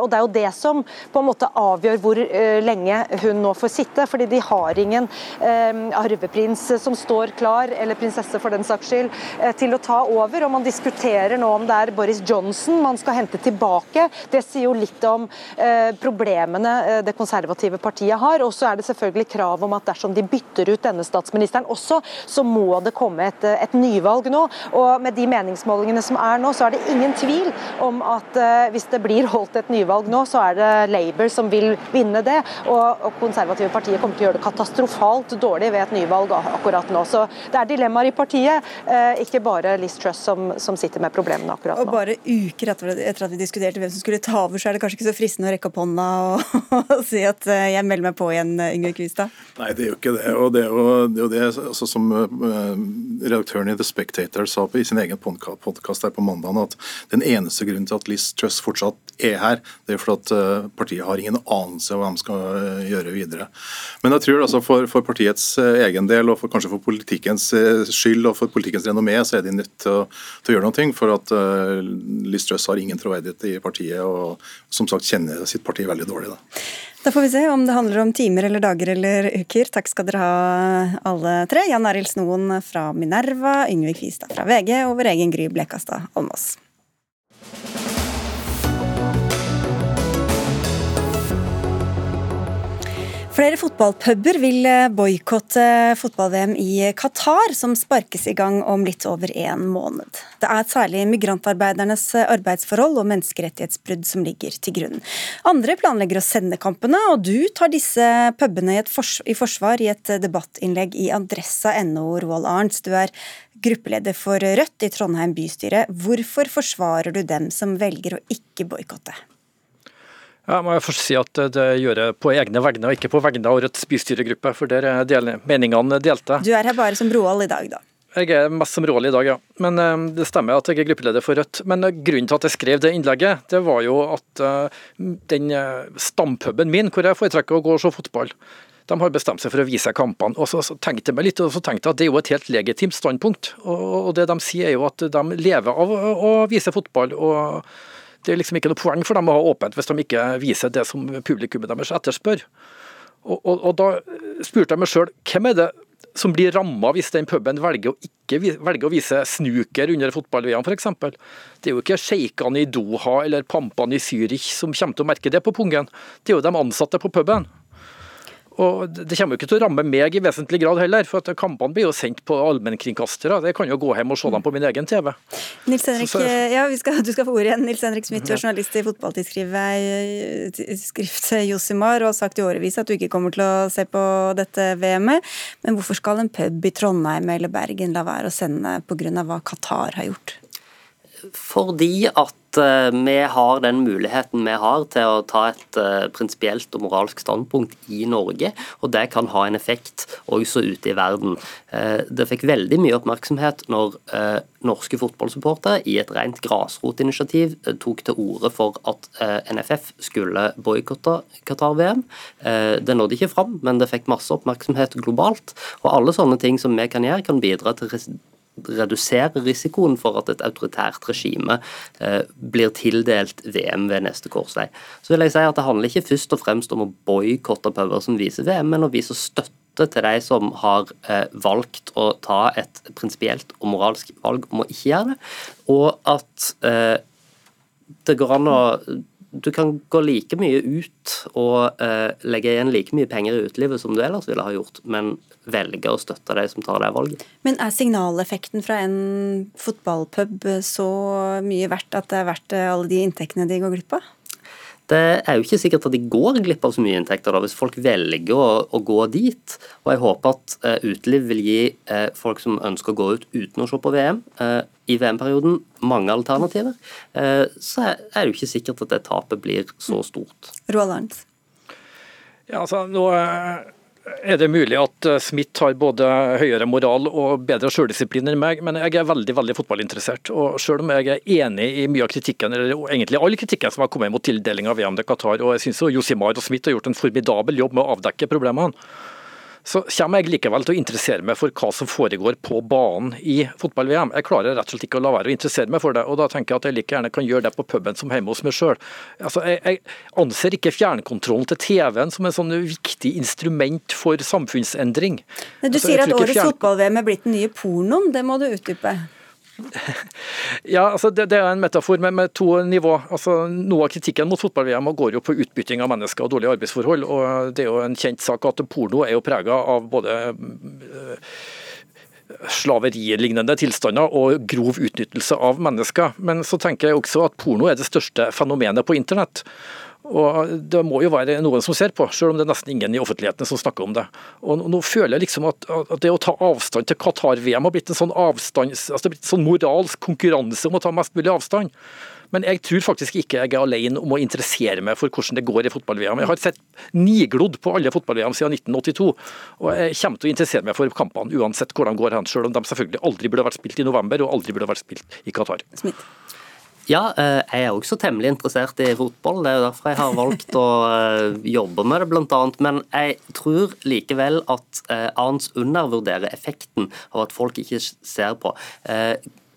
og Det er jo det som på en måte avgjør hvor lenge hun nå får sitte. fordi de har ingen eh, arveprins som står klar, eller prinsesse for den saks skyld, eh, til å ta over. Og Man diskuterer nå om det er Boris Johnson man skal hente tilbake. Det sier jo litt om eh, problemene det konservative partiet har. Og så er det selvfølgelig krav om at dersom de bytter ut denne statsministeren også, så må det komme et, et nyvalg nå. Og med de meningsmålingene som er nå, så er det ingen tvil om at eh, hvis det blir holdt et nyvalg nå, så er det Labour som vil vinne det. Og, og konservative partiet kommer til å gjøre det katastrofalt dårlig ved et nyvalg akkurat nå. Så det er dilemmaer i partiet, eh, ikke bare Liz Truss som, som sitter med problemene akkurat nå. Og bare uker etter, at vi diskuterte hvem som skulle ta over, så er det kanskje ikke så fristende å rekke opp hånda og, og si at eh, jeg melder meg på igjen, Ingrid Kvistad? Nei, det er jo ikke det. Og det er jo det, er jo det altså, som redaktøren i The Spectator sa på, i sin egen podkast her på mandag, at den eneste grunnen til at Liz Truss fortsatt er her, det er fordi at partiet har ingen anelse om hva de skal gjøre videre. Men jeg tror altså for, for, partiets eh, egen del, og for, kanskje for politikkens eh, skyld og for politikkens renommé, så er de nødt til å, til å gjøre noe. For at uh, Liz Truss har ingen troverdighet i partiet, og som sagt kjenner sitt parti veldig dårlig. Da. Da får vi se om det handler om timer eller dager eller uker. Takk skal dere ha alle tre. Jan Arild Snoen fra Minerva, Yngve Kvistad fra VG og vår egen Gry Blekastad Almås. Flere fotballpuber vil eh, boikotte fotball-VM i Qatar, som sparkes i gang om litt over en måned. Det er særlig migrantarbeidernes arbeidsforhold og menneskerettighetsbrudd som ligger til grunn. Andre planlegger å sende kampene, og du tar disse pubene i, fors i forsvar i et debattinnlegg i adressa.no, Roald Arntz. Du er gruppeleder for Rødt i Trondheim bystyre. Hvorfor forsvarer du dem som velger å ikke boikotte? Ja, må jeg først si at Det gjør jeg på egne vegne, og ikke på vegne av Rødts bystyregruppe. for der er meningene delte. Du er her bare som Roald i dag, da? Jeg er mest som Roald i dag, ja. Men uh, Det stemmer at jeg er gruppeleder for Rødt. Men uh, grunnen til at jeg skrev det innlegget, det var jo at uh, den stampuben min, hvor jeg foretrekker å gå og se fotball, De har bestemt seg for å vise kampene. og så, så tenkte jeg meg litt, og så tenkte jeg at Det er jo et helt legitimt standpunkt. og, og Det de sier er jo at de lever av å vise fotball. og Det er liksom ikke noe poeng for dem å ha åpent hvis de ikke viser det som publikummet deres etterspør. Og, og, og Da spurte jeg meg sjøl hvem er det som blir ramma hvis den puben velger å ikke velger å vise snooker under fotball-VM f.eks. Det er jo ikke sjeikene i Doha eller pampene i Zürich som kommer til å merke det på pungen, det er jo de ansatte på puben. Og Det kommer jo ikke til å ramme meg i vesentlig grad heller, for at kampene blir jo sendt på allmennkringkastere. Jeg kan jo gå hjem og se dem på min egen TV. Nils Henrik, så, så, ja, skal, Du skal få ordet igjen. Nils Henrik Smith, du er journalist i fotballtidsskrift Josimar og har sagt i årevis at du ikke kommer til å se på dette VM-et. Men hvorfor skal en pub i Trondheim eller Bergen la være å sende pga. hva Qatar har gjort? Fordi at eh, vi har den muligheten vi har til å ta et uh, prinsipielt og moralsk standpunkt i Norge, og det kan ha en effekt også ute i verden. Uh, det fikk veldig mye oppmerksomhet når norske fotballsupportere i et rent grasrotinitiativ tok til orde for at NFF skulle boikotte Qatar-VM. Det nådde ikke fram, men det fikk masse oppmerksomhet globalt. Og alle sånne ting som vi kan gjøre, kan bidra til redusere risikoen for at et autoritært regime eh, blir tildelt VM ved neste korsvei. Så vil jeg si at Det handler ikke først og fremst om å boikotte puber som viser VM, men å vise støtte til de som har eh, valgt å ta et prinsipielt og moralsk valg om å ikke gjøre det, og at eh, det går an å du kan gå like mye ut og eh, legge igjen like mye penger i utelivet som du ellers ville ha gjort, men velge å støtte de som tar det valget. Men er signaleffekten fra en fotballpub så mye verdt at det er verdt eh, alle de inntektene de går glipp av? Det er jo ikke sikkert at de går glipp av så mye inntekter da, hvis folk velger å, å gå dit. Og jeg håper at uh, uteliv vil gi uh, folk som ønsker å gå ut uten å se på VM, uh, i VM-perioden mange alternativer. så er det jo ikke sikkert at det tapet blir så stort. Roland? Ja, altså, nå er det mulig at eh, Smith har både høyere moral og bedre selvdisiplin enn meg, men jeg er veldig veldig fotballinteressert. og Selv om jeg er enig i mye av kritikken, eller egentlig all kritikken som har kommet mot tildeling av VM til Qatar, og jeg syns Josimar og Smith har gjort en formidabel jobb med å avdekke problemene, så kommer jeg likevel til å interessere meg for hva som foregår på banen i fotball-VM. Jeg klarer rett og slett ikke å la være å interessere meg for det, og da tenker jeg at jeg like gjerne kan gjøre det på puben som hjemme hos meg sjøl. Altså, jeg, jeg, anser ikke fjernkontrollen til TV-en som en sånn viktig instrument for samfunnsendring. Men du altså, sier at årets fjern... fotball-VM er blitt den nye pornoen, det må du utdype? Ja, altså det, det, er en metafor med, med to nivå. Altså, noe av kritikken mot fotball-VM går jo på utbytting av mennesker og dårlige arbeidsforhold. og Det er jo en kjent sak at porno er jo prega av både øh, slaverielignende tilstander og grov utnyttelse av mennesker. Men så tenker jeg også at porno er det største fenomenet på internett. Og Det må jo være noen som ser på, selv om det er nesten ingen i offentligheten som snakker om det. Og Nå føler jeg liksom at, at det å ta avstand til Qatar-VM har blitt en sånn avstand, altså blitt en sånn moralsk konkurranse om å ta mest mulig avstand. Men jeg tror faktisk ikke jeg er alene om å interessere meg for hvordan det går i fotball-VM. Jeg har sett niglodd på alle fotball-VM siden 1982, og jeg kommer til å interessere meg for kampene uansett hvordan de går hen, selv om de selvfølgelig aldri burde vært spilt i november og aldri burde vært spilt i Qatar. Smith. Ja, eh, jeg er også temmelig interessert i fotball. Det er jo derfor jeg har valgt å eh, jobbe med det, bl.a. Men jeg tror likevel at eh, Arns undervurderer effekten av at folk ikke ser på.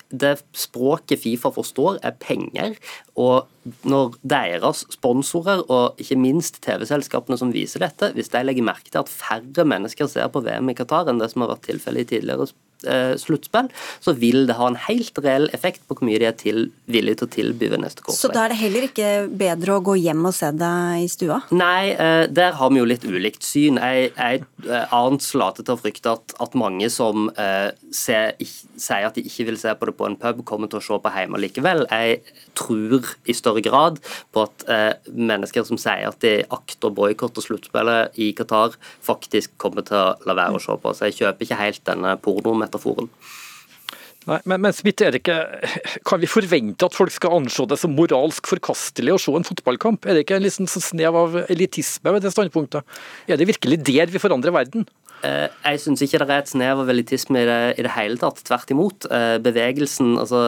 Det språket Fifa forstår, er penger. Og når deres sponsorer, og ikke minst TV-selskapene som viser dette, hvis de legger merke til at færre mennesker ser på VM i Qatar enn det som har vært tilfellet i tidligere eh, sluttspill, så vil det ha en helt reell effekt på hvor mye de er til, villige til å tilby ved neste korsvei. Så da er det heller ikke bedre å gå hjem og se det i stua? Nei, eh, der har vi jo litt ulikt syn. Jeg, jeg annet Arnt later til å frykte at, at mange som eh, ser, ikke, sier at de ikke vil se på det på en pub, kommer til å se på hjemme likevel. Jeg tror i større grad på at eh, mennesker som sier at de akter boikott og sluttspillet i Qatar, faktisk kommer til å la være å se på. Så jeg kjøper ikke helt denne pornometaforen. Nei, men, men Smith, er det ikke, Kan vi forvente at folk skal anse det som moralsk forkastelig å se en fotballkamp? Er det ikke en liksom snev av elitisme ved det standpunktet? Er det virkelig der vi forandrer verden? Eh, jeg syns ikke det er et snev av elitisme i det, i det hele tatt. Tvert imot. Eh, bevegelsen, altså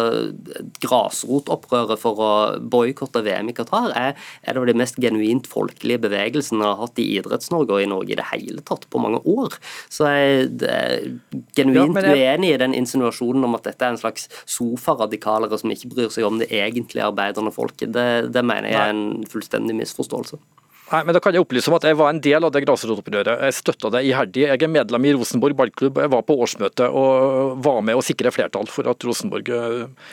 grasrotopprøret for å boikotte VM i Qatar, er en av de mest genuint folkelige bevegelsene jeg har hatt i Idretts-Norge og i Norge i det hele tatt på mange år. Så jeg er genuint ja, jeg... uenig i den insinuasjonen om at dette er en slags sofaradikalere som ikke bryr seg om det egentlige arbeidende folket. Det, det mener jeg er en fullstendig misforståelse. Nei, men da kan Jeg opplyse om at jeg var en del av det grasrotopprøret. Jeg støtta det iherdig. Jeg er medlem i Rosenborg ballklubb. Jeg var på årsmøte og var med å sikre flertall for at Rosenborg eh,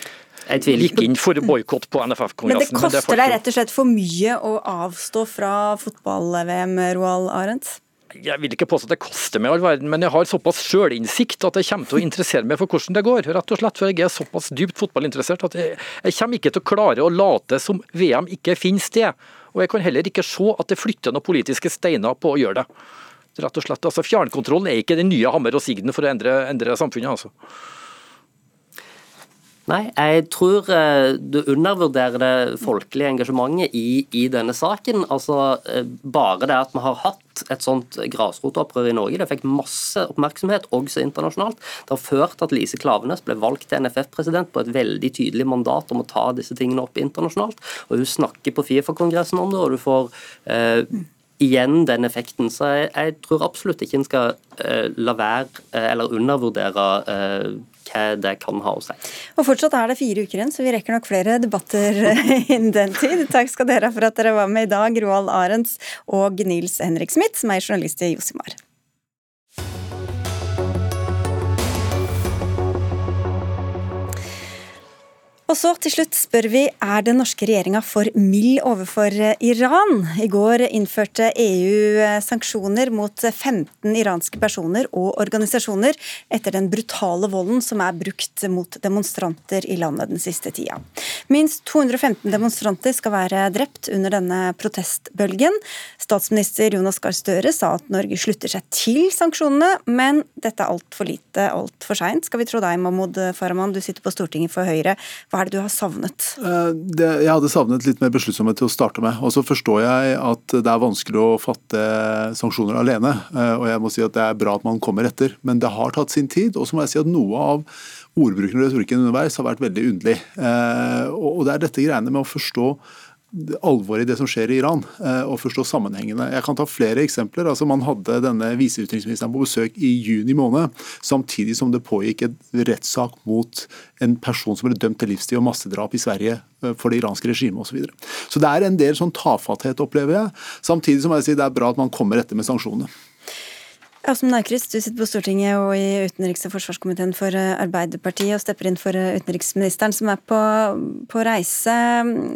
gikk inn for boikott på NFF-kongressen. Men det koster deg rett og slett for mye å avstå fra fotball-VM, Roald Arendt? Jeg vil ikke påstå at det koster meg all verden, men jeg har såpass sjølinnsikt at jeg kommer til å interessere meg for hvordan det går. Rett og slett, for jeg er såpass dypt fotballinteressert at jeg, jeg kommer ikke til å klare å late som VM ikke finner sted. Og jeg kan heller ikke se at det flytter noen politiske steiner på å gjøre det. Rett og slett, altså Fjernkontrollen er ikke den nye hammer og sigden for å endre, endre samfunnet. altså. Nei, jeg tror eh, du undervurderer det folkelige engasjementet i, i, denne saken. Altså, eh, Bare det at vi har hatt et sånt grasrotopprør i Norge, det fikk masse oppmerksomhet, også internasjonalt. Det har ført til at Lise Klavenes ble valgt til NFF-president på et veldig tydelig mandat om å ta disse tingene opp internasjonalt. Og Hun snakker på Fifa-kongressen om det, og du får eh, igjen den effekten. Så jeg, jeg tror absolutt ikke en skal eh, la være eh, eller undervurdere eh, det kan ha å si. Og Fortsatt er det fire uker igjen, så vi rekker nok flere debatter innen den tid. Takk skal dere ha for at dere var med i dag, Roald Arends og Nils Henrik Smith, som er journalist i Josimar. Og så til slutt spør vi er den norske regjeringa for mild overfor Iran. I går innførte EU sanksjoner mot 15 iranske personer og organisasjoner etter den brutale volden som er brukt mot demonstranter i landet den siste tida. Minst 215 demonstranter skal være drept under denne protestbølgen. Statsminister Jonas Gahr Støre sa at Norge slutter seg til sanksjonene, men dette er altfor lite, altfor seint. Skal vi tro deg, Mahmoud Farahman, du sitter på Stortinget for Høyre. Hva hva er det du har savnet? Eh, det, jeg hadde savnet litt mer besluttsomhet til å starte med. Og så forstår jeg at det er vanskelig å fatte sanksjoner alene. Eh, og jeg må si at det er bra at man kommer etter. Men det har tatt sin tid. Og så må jeg si at noe av ordbruken og retorikken underveis har vært veldig underlig. Eh, og det er dette greiene med å forstå alvoret i det som skjer i Iran, eh, og forstå sammenhengene. Jeg kan ta flere eksempler. Altså Man hadde denne viseutenriksministeren på besøk i juni måned, samtidig som det pågikk en rettssak mot en person som ble dømt til livstid og massedrap i Sverige eh, for det iranske regimet osv. Så, videre. så det er en del sånn tafatthet, opplever jeg. Samtidig som jeg sier det er bra at man kommer etter med sanksjonene. Asmund Aukrust, du sitter på Stortinget og i utenriks- og forsvarskomiteen for eh, Arbeiderpartiet og stepper inn for eh, utenriksministeren, som er på, på, reise.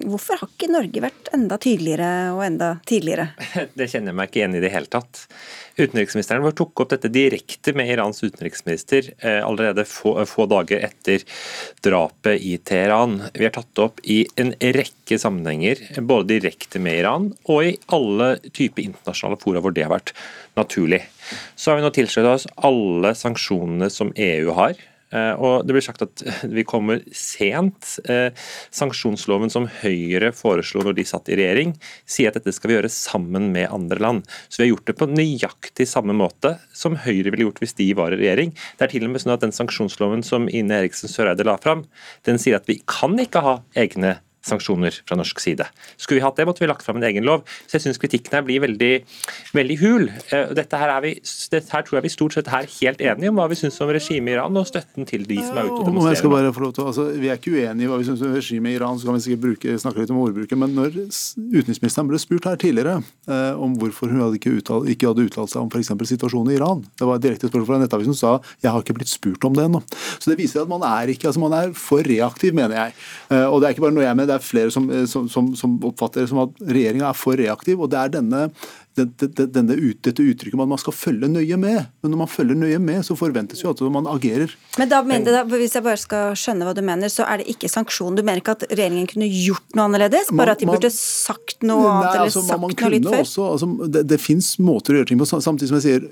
Hvorfor har ikke Norge vært enda tydeligere og enda tidligere? Det kjenner jeg meg ikke igjen i det hele tatt. Utenriksministeren vår tok opp dette direkte med Irans utenriksminister eh, allerede få, få, dager etter drapet i Teheran. Vi har tatt det opp i en rekke sammenhenger, både direkte med Iran og i alle typer internasjonale fora hvor det har vært naturlig. Så har vi nå tilsluttet oss alle sanksjonene som EU har. Eh, og Det blir sagt at vi kommer sent. Eh, sanksjonsloven som Høyre foreslo når de satt i regjering, sier at dette skal vi gjøre sammen med andre land. Så vi har gjort det på nøyaktig samme måte som Høyre ville gjort hvis de var i regjering. Det er til og med sånn at Den sanksjonsloven som Ine Eriksen Søreide la fram, den sier at vi kan ikke ha egne sanksjoner fra norsk side. Skulle vi hatt det, måtte vi lagt fram en egen lov. Så jeg syns kritikken her blir veldig, veldig hul. Eh, dette her, vi, dette her, tror jeg vi stort sett er helt enige om hva vi syns om regimet i Iran og støtten til de som er ute og demonstrerer. Altså, vi er ikke uenige i hva vi syns om regimet i Iran, så kan vi sikkert bruke, snakke litt om ordbruken. Men når utenriksministeren ble spurt her tidligere eh, om hvorfor hun hadde ikke, uttalt, ikke hadde uttalt seg om f.eks. situasjonen i Iran, det var et direkte spørsmål fra Nettavisen sa jeg har ikke blitt spurt om det ennå. Så det viser at man er ikke, altså man er for reaktiv, mener jeg. Eh, og det er ikke bare noe jeg mener det er flere som, eh, som, som, som oppfatter det som at regjeringa er for reaktiv. og det er denne, denne, denne dette uttrykket om at man skal følge nøye med. Men når man følger nøye med, så forventes jo at man agerer. Men da mener det, Hvis jeg bare skal skjønne hva du mener, så er det ikke sanksjon? Du mener ikke at regjeringen kunne gjort noe annerledes? Bare at de burde sagt noe annet? Nei, eller altså, sagt man noe litt før? Også, altså, det det fins måter å gjøre ting på, samtidig som jeg sier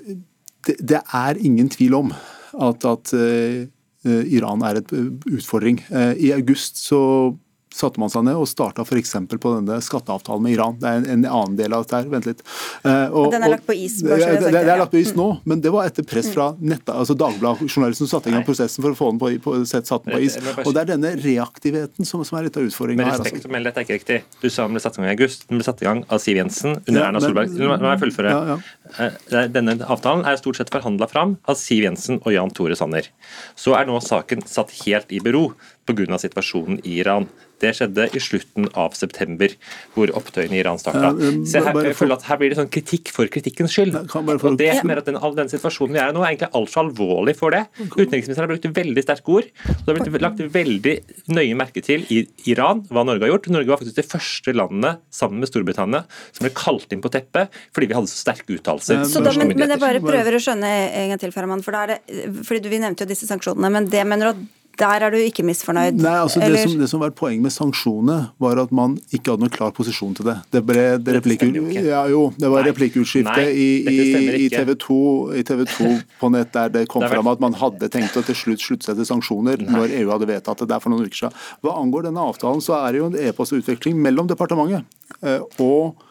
det, det er ingen tvil om at, at uh, Iran er et utfordring. Uh, I august så satte man seg ned og starta f.eks. på denne skatteavtalen med Iran. Det er en, en annen del av dette her. Vent litt. Eh, og, den er lagt på is? Det, det, det, det, er lagt på is nå, men det var etter press fra netta, altså Dagbladet-journalisten som satte i gang prosessen for å få den på, på, sett, satt den på is. Og Det er denne reaktiviteten som, som er litt av utfordringa her. Respekt å melde, dette er ikke riktig. Du sa den ble satt i gang i august. Den ble satt i gang av Siv Jensen under ja, Erna Solberg. Nå må jeg fullføre. Ja, ja. Eh, denne avtalen er stort sett forhandla fram av Siv Jensen og Jan Tore Sanner. Så er nå saken satt helt i bero pga. situasjonen i Iran. Det skjedde i slutten av september, hvor opptøyene i Iran starta. Så her, jeg føler at her blir det sånn kritikk for kritikkens skyld. Og det jeg mener at den, den, situasjonen vi er i nå, er egentlig altfor alvorlig for det. Utenriksministeren har brukt veldig sterke ord. og Det har blitt lagt veldig nøye merke til i Iran hva Norge har gjort. Norge var faktisk det første landet, sammen med Storbritannia, som ble kalt inn på teppet fordi vi hadde så sterke uttalelser. Men, men jeg bare prøver å skjønne en gang til, Farman, for da er det, fordi Vi nevnte jo disse sanksjonene, men det mener du at der er du ikke misfornøyd? Nei, altså det som, det som, var Poenget med sanksjonene var at man ikke hadde noen klar posisjon til det. Det ble det replikk, ja, jo, det var replikkordskifte i, i, TV 2, i, TV 2, på nett der det kom det fram at man hadde tenkt å til slutt slutte seg til sanksjoner Nei. når EU hadde vedtatt det der for noen uker siden. Hva angår denne avtalen, så er det jo en e-postutveksling mellom departementet eh, og,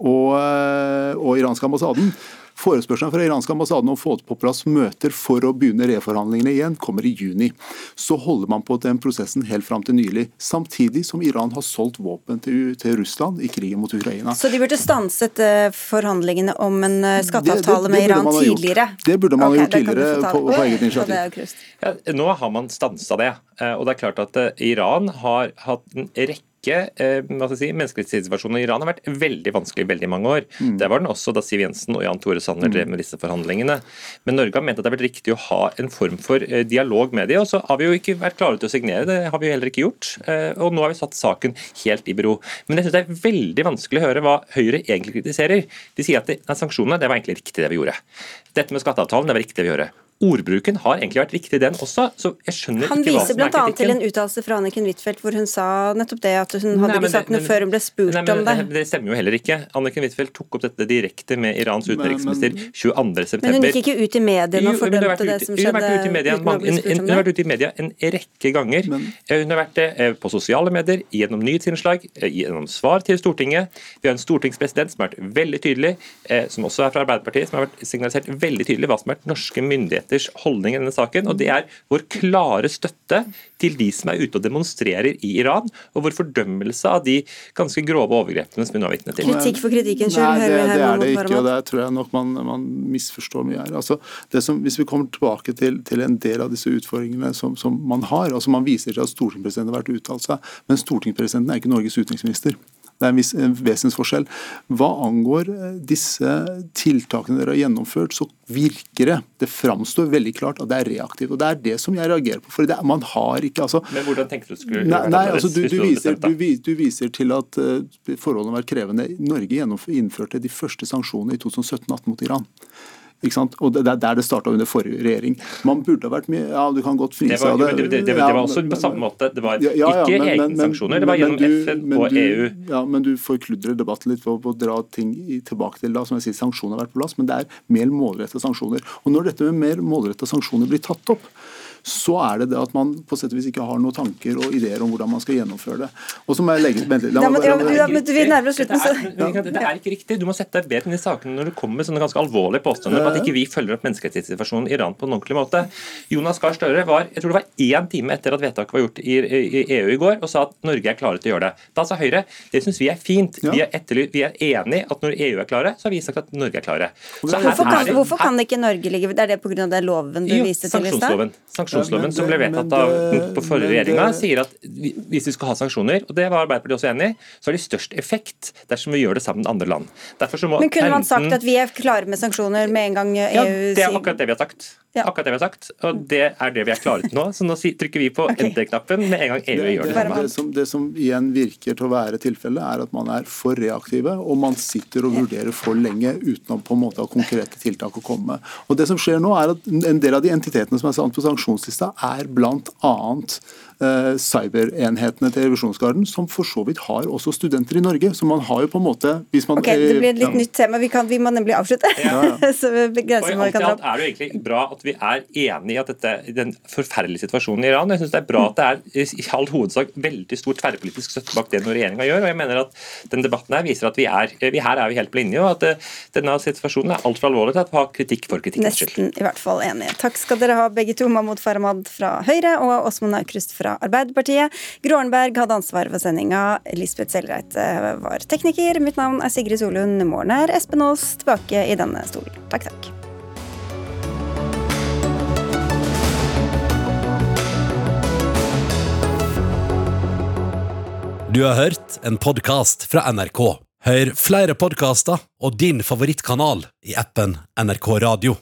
og, eh, og iranske ambassaden. Forespørselen fra iranske ambassaden om å få på plass møter for å begynne reforhandlingene igjen, kommer i juni. Så holder man på den prosessen helt fram til nylig, samtidig som Iran har solgt våpen til, til Russland i krigen mot Ukraina. Så de burde stanset uh, forhandlingene om en uh, skatteavtale det, det, det, med Iran tidligere? Det burde man okay, gjort tidligere på, på eget initiativ. Ja, nå har man stansa det. Eh, og det er klart at Iran har hatt en rekke ikke eh, hva skal jeg si, Menneskerettighetssituasjonen i Iran har vært veldig vanskelig i veldig mange år. Mm. Det var den også da Siv Jensen og Jan Tore Sanner mm. drev med disse forhandlingene. Men Norge har ment at det har vært riktig å ha en form for eh, dialog med dem, og så har vi jo ikke vært klare til å signere. Det har vi jo heller ikke gjort. Eh, og nå har vi satt saken helt i bero. Men jeg synes det er veldig vanskelig å høre hva Høyre egentlig kritiserer. De sier at det, sanksjonene det var egentlig riktig det vi gjorde. Dette med skatteavtalen det var riktig det vi gjorde ordbruken har egentlig vært riktig, den også. så jeg skjønner Han ikke hva som er kritikken. Han viser bl.a. til en uttalelse fra Anniken Huitfeldt hvor hun sa nettopp det, at hun hadde nei, ikke sagt noe før hun ble spurt nei, men, om det. Det stemmer jo heller ikke. Anniken Huitfeldt tok opp dette direkte med Irans utenriksminister 22.9. Men hun gikk ikke ut i mediene og fordømte det som skjedde? Hun har vært ute i media, hun, hun har vært ute i media en rekke ganger. Men, eh, hun har vært det eh, på sosiale medier, gjennom nyhetsinnslag, eh, gjennom svar til Stortinget. Vi har en stortingspresident som har vært veldig tydelig, som også er fra Arbeiderpartiet, som har vært signalisert veldig tydelig hva som har vært norske myndigheters holdning i denne saken, og det er vår klare støtte til de som er ute og demonstrerer i Iran, og vår fordømmelse av de ganske grove overgrepene som vi nå er vitne til. Kritikk for kritikken skyld? Nei, det, det er det ikke, og der tror jeg nok man, man misforstår mye her. Altså, som, hvis vi kommer tilbake til, til, en del av disse utfordringene som, som man har, altså Man viser til at stortingspresidenten har vært uttalt seg, men stortingspresidenten er ikke Norges utenriksminister. Det er en viss en vesensforskjell. Hva angår eh, disse tiltakene dere har gjennomført, så virker det Det framstår veldig klart at det er reaktivt. og Det er det som jeg reagerer på. for det, man har ikke altså, Men hvordan tenkte du skulle nei, nei, altså, du, du, viser, du, du, viser, til at uh, forholdene har vært krevende. Norge innførte de første sanksjonene i 2017-2018 mot Iran. Og Det er der det starta under forrige regjering. Man burde ha vært mye Ja, du kan godt frise av det. Det, det, det, var også på samme måte. Det var ikke ja, ja, men, egne sanksjoner, det var gjennom du, FN og EU. Ja, Men du forkludrer debatten litt ved å dra ting tilbake til da, som jeg sier, sanksjoner har vært på plass, men det er mer målrettede sanksjoner. Og Når dette med mer målrettede sanksjoner blir tatt opp, så er det det at man på sett og vis ikke har noen tanker og ideer om hvordan man skal gjennomføre det. Og så må jeg legge vent la, Ja, men, ja, vi nærmer oss slutten, så Det er ikke riktig. Du må sette deg bedre inn i sakene når du kommer med sånne ganske alvorlige påstander om at ikke vi følger opp menneskerettighetssituasjonen i Iran på en ordentlig måte. Jonas Gahr Støre var jeg tror det var én time etter at vedtaket var gjort i, i, EU i går, og sa at Norge er klare til å gjøre det. Da sa Høyre det syns vi er fint. Vi er, etterlyst, vi er enige at når EU er klare, så har vi sagt at Norge er klare. Hvorfor kan, hvorfor, kan, ikke Norge ligge Det er det pga. den loven du jo, viste til i stad? Sanksjonsloven som ble vedtatt av på forrige regjeringa, sier at hvis vi skal ha sanksjoner, og det var Arbeiderpartiet også enig i, så har de størst effekt dersom vi gjør det sammen med andre land. Men kunne man sagt at vi er klare med sanksjoner med en gang EU sier ja, Det er akkurat det vi har sagt. Ja. Akkurat det vi har sagt, og det er det vi er klare til nå. Så nå trykker vi på okay. enter-knappen med en gang EU det, gjør det, det, det, som, det som igjen virker til å være tilfellet, er at man er for reaktive, og man sitter og vurderer for lenge uten å på en måte ha konkrete tiltak å komme med. Og det som skjer nå er at En del av de entitetene som er satt på sanksjonslista, er blant annet cyberenhetene til revisjonsgarden, som for så vidt har også studenter i Norge. Så man har jo på en måte hvis man, Ok, Det blir et litt ja. nytt tema. Vi, kan, vi må nemlig avslutte. så Og begrenser i hva vi kan dra opp. er det jo egentlig bra at vi er enige i at dette, den forferdelige situasjonen i Iran. Jeg synes det er bra at det er i all hovedsak veldig stor tverrpolitisk støtte bak det regjeringa gjør. og jeg mener at den debatten her viser at vi er, vi her er vi helt på linje, og at eh, denne situasjonen er altfor alvorlig til at vi har kritikk for kritikkens skyld. Nesten i hvert fall enig. Takk skal dere ha begge to, Mahmoud Farahmad fra Høyre og Åsmund Aukrust fra Arbeiderpartiet. Gro hadde ansvaret for sendinga. Lisbeth Selreite var tekniker. Mitt navn er Sigrid Solund. Morgen er Espen Aas tilbake i denne stolen. Takk, takk. Du har hørt en podkast fra NRK. Hør flere podkaster og din favorittkanal i appen NRK Radio.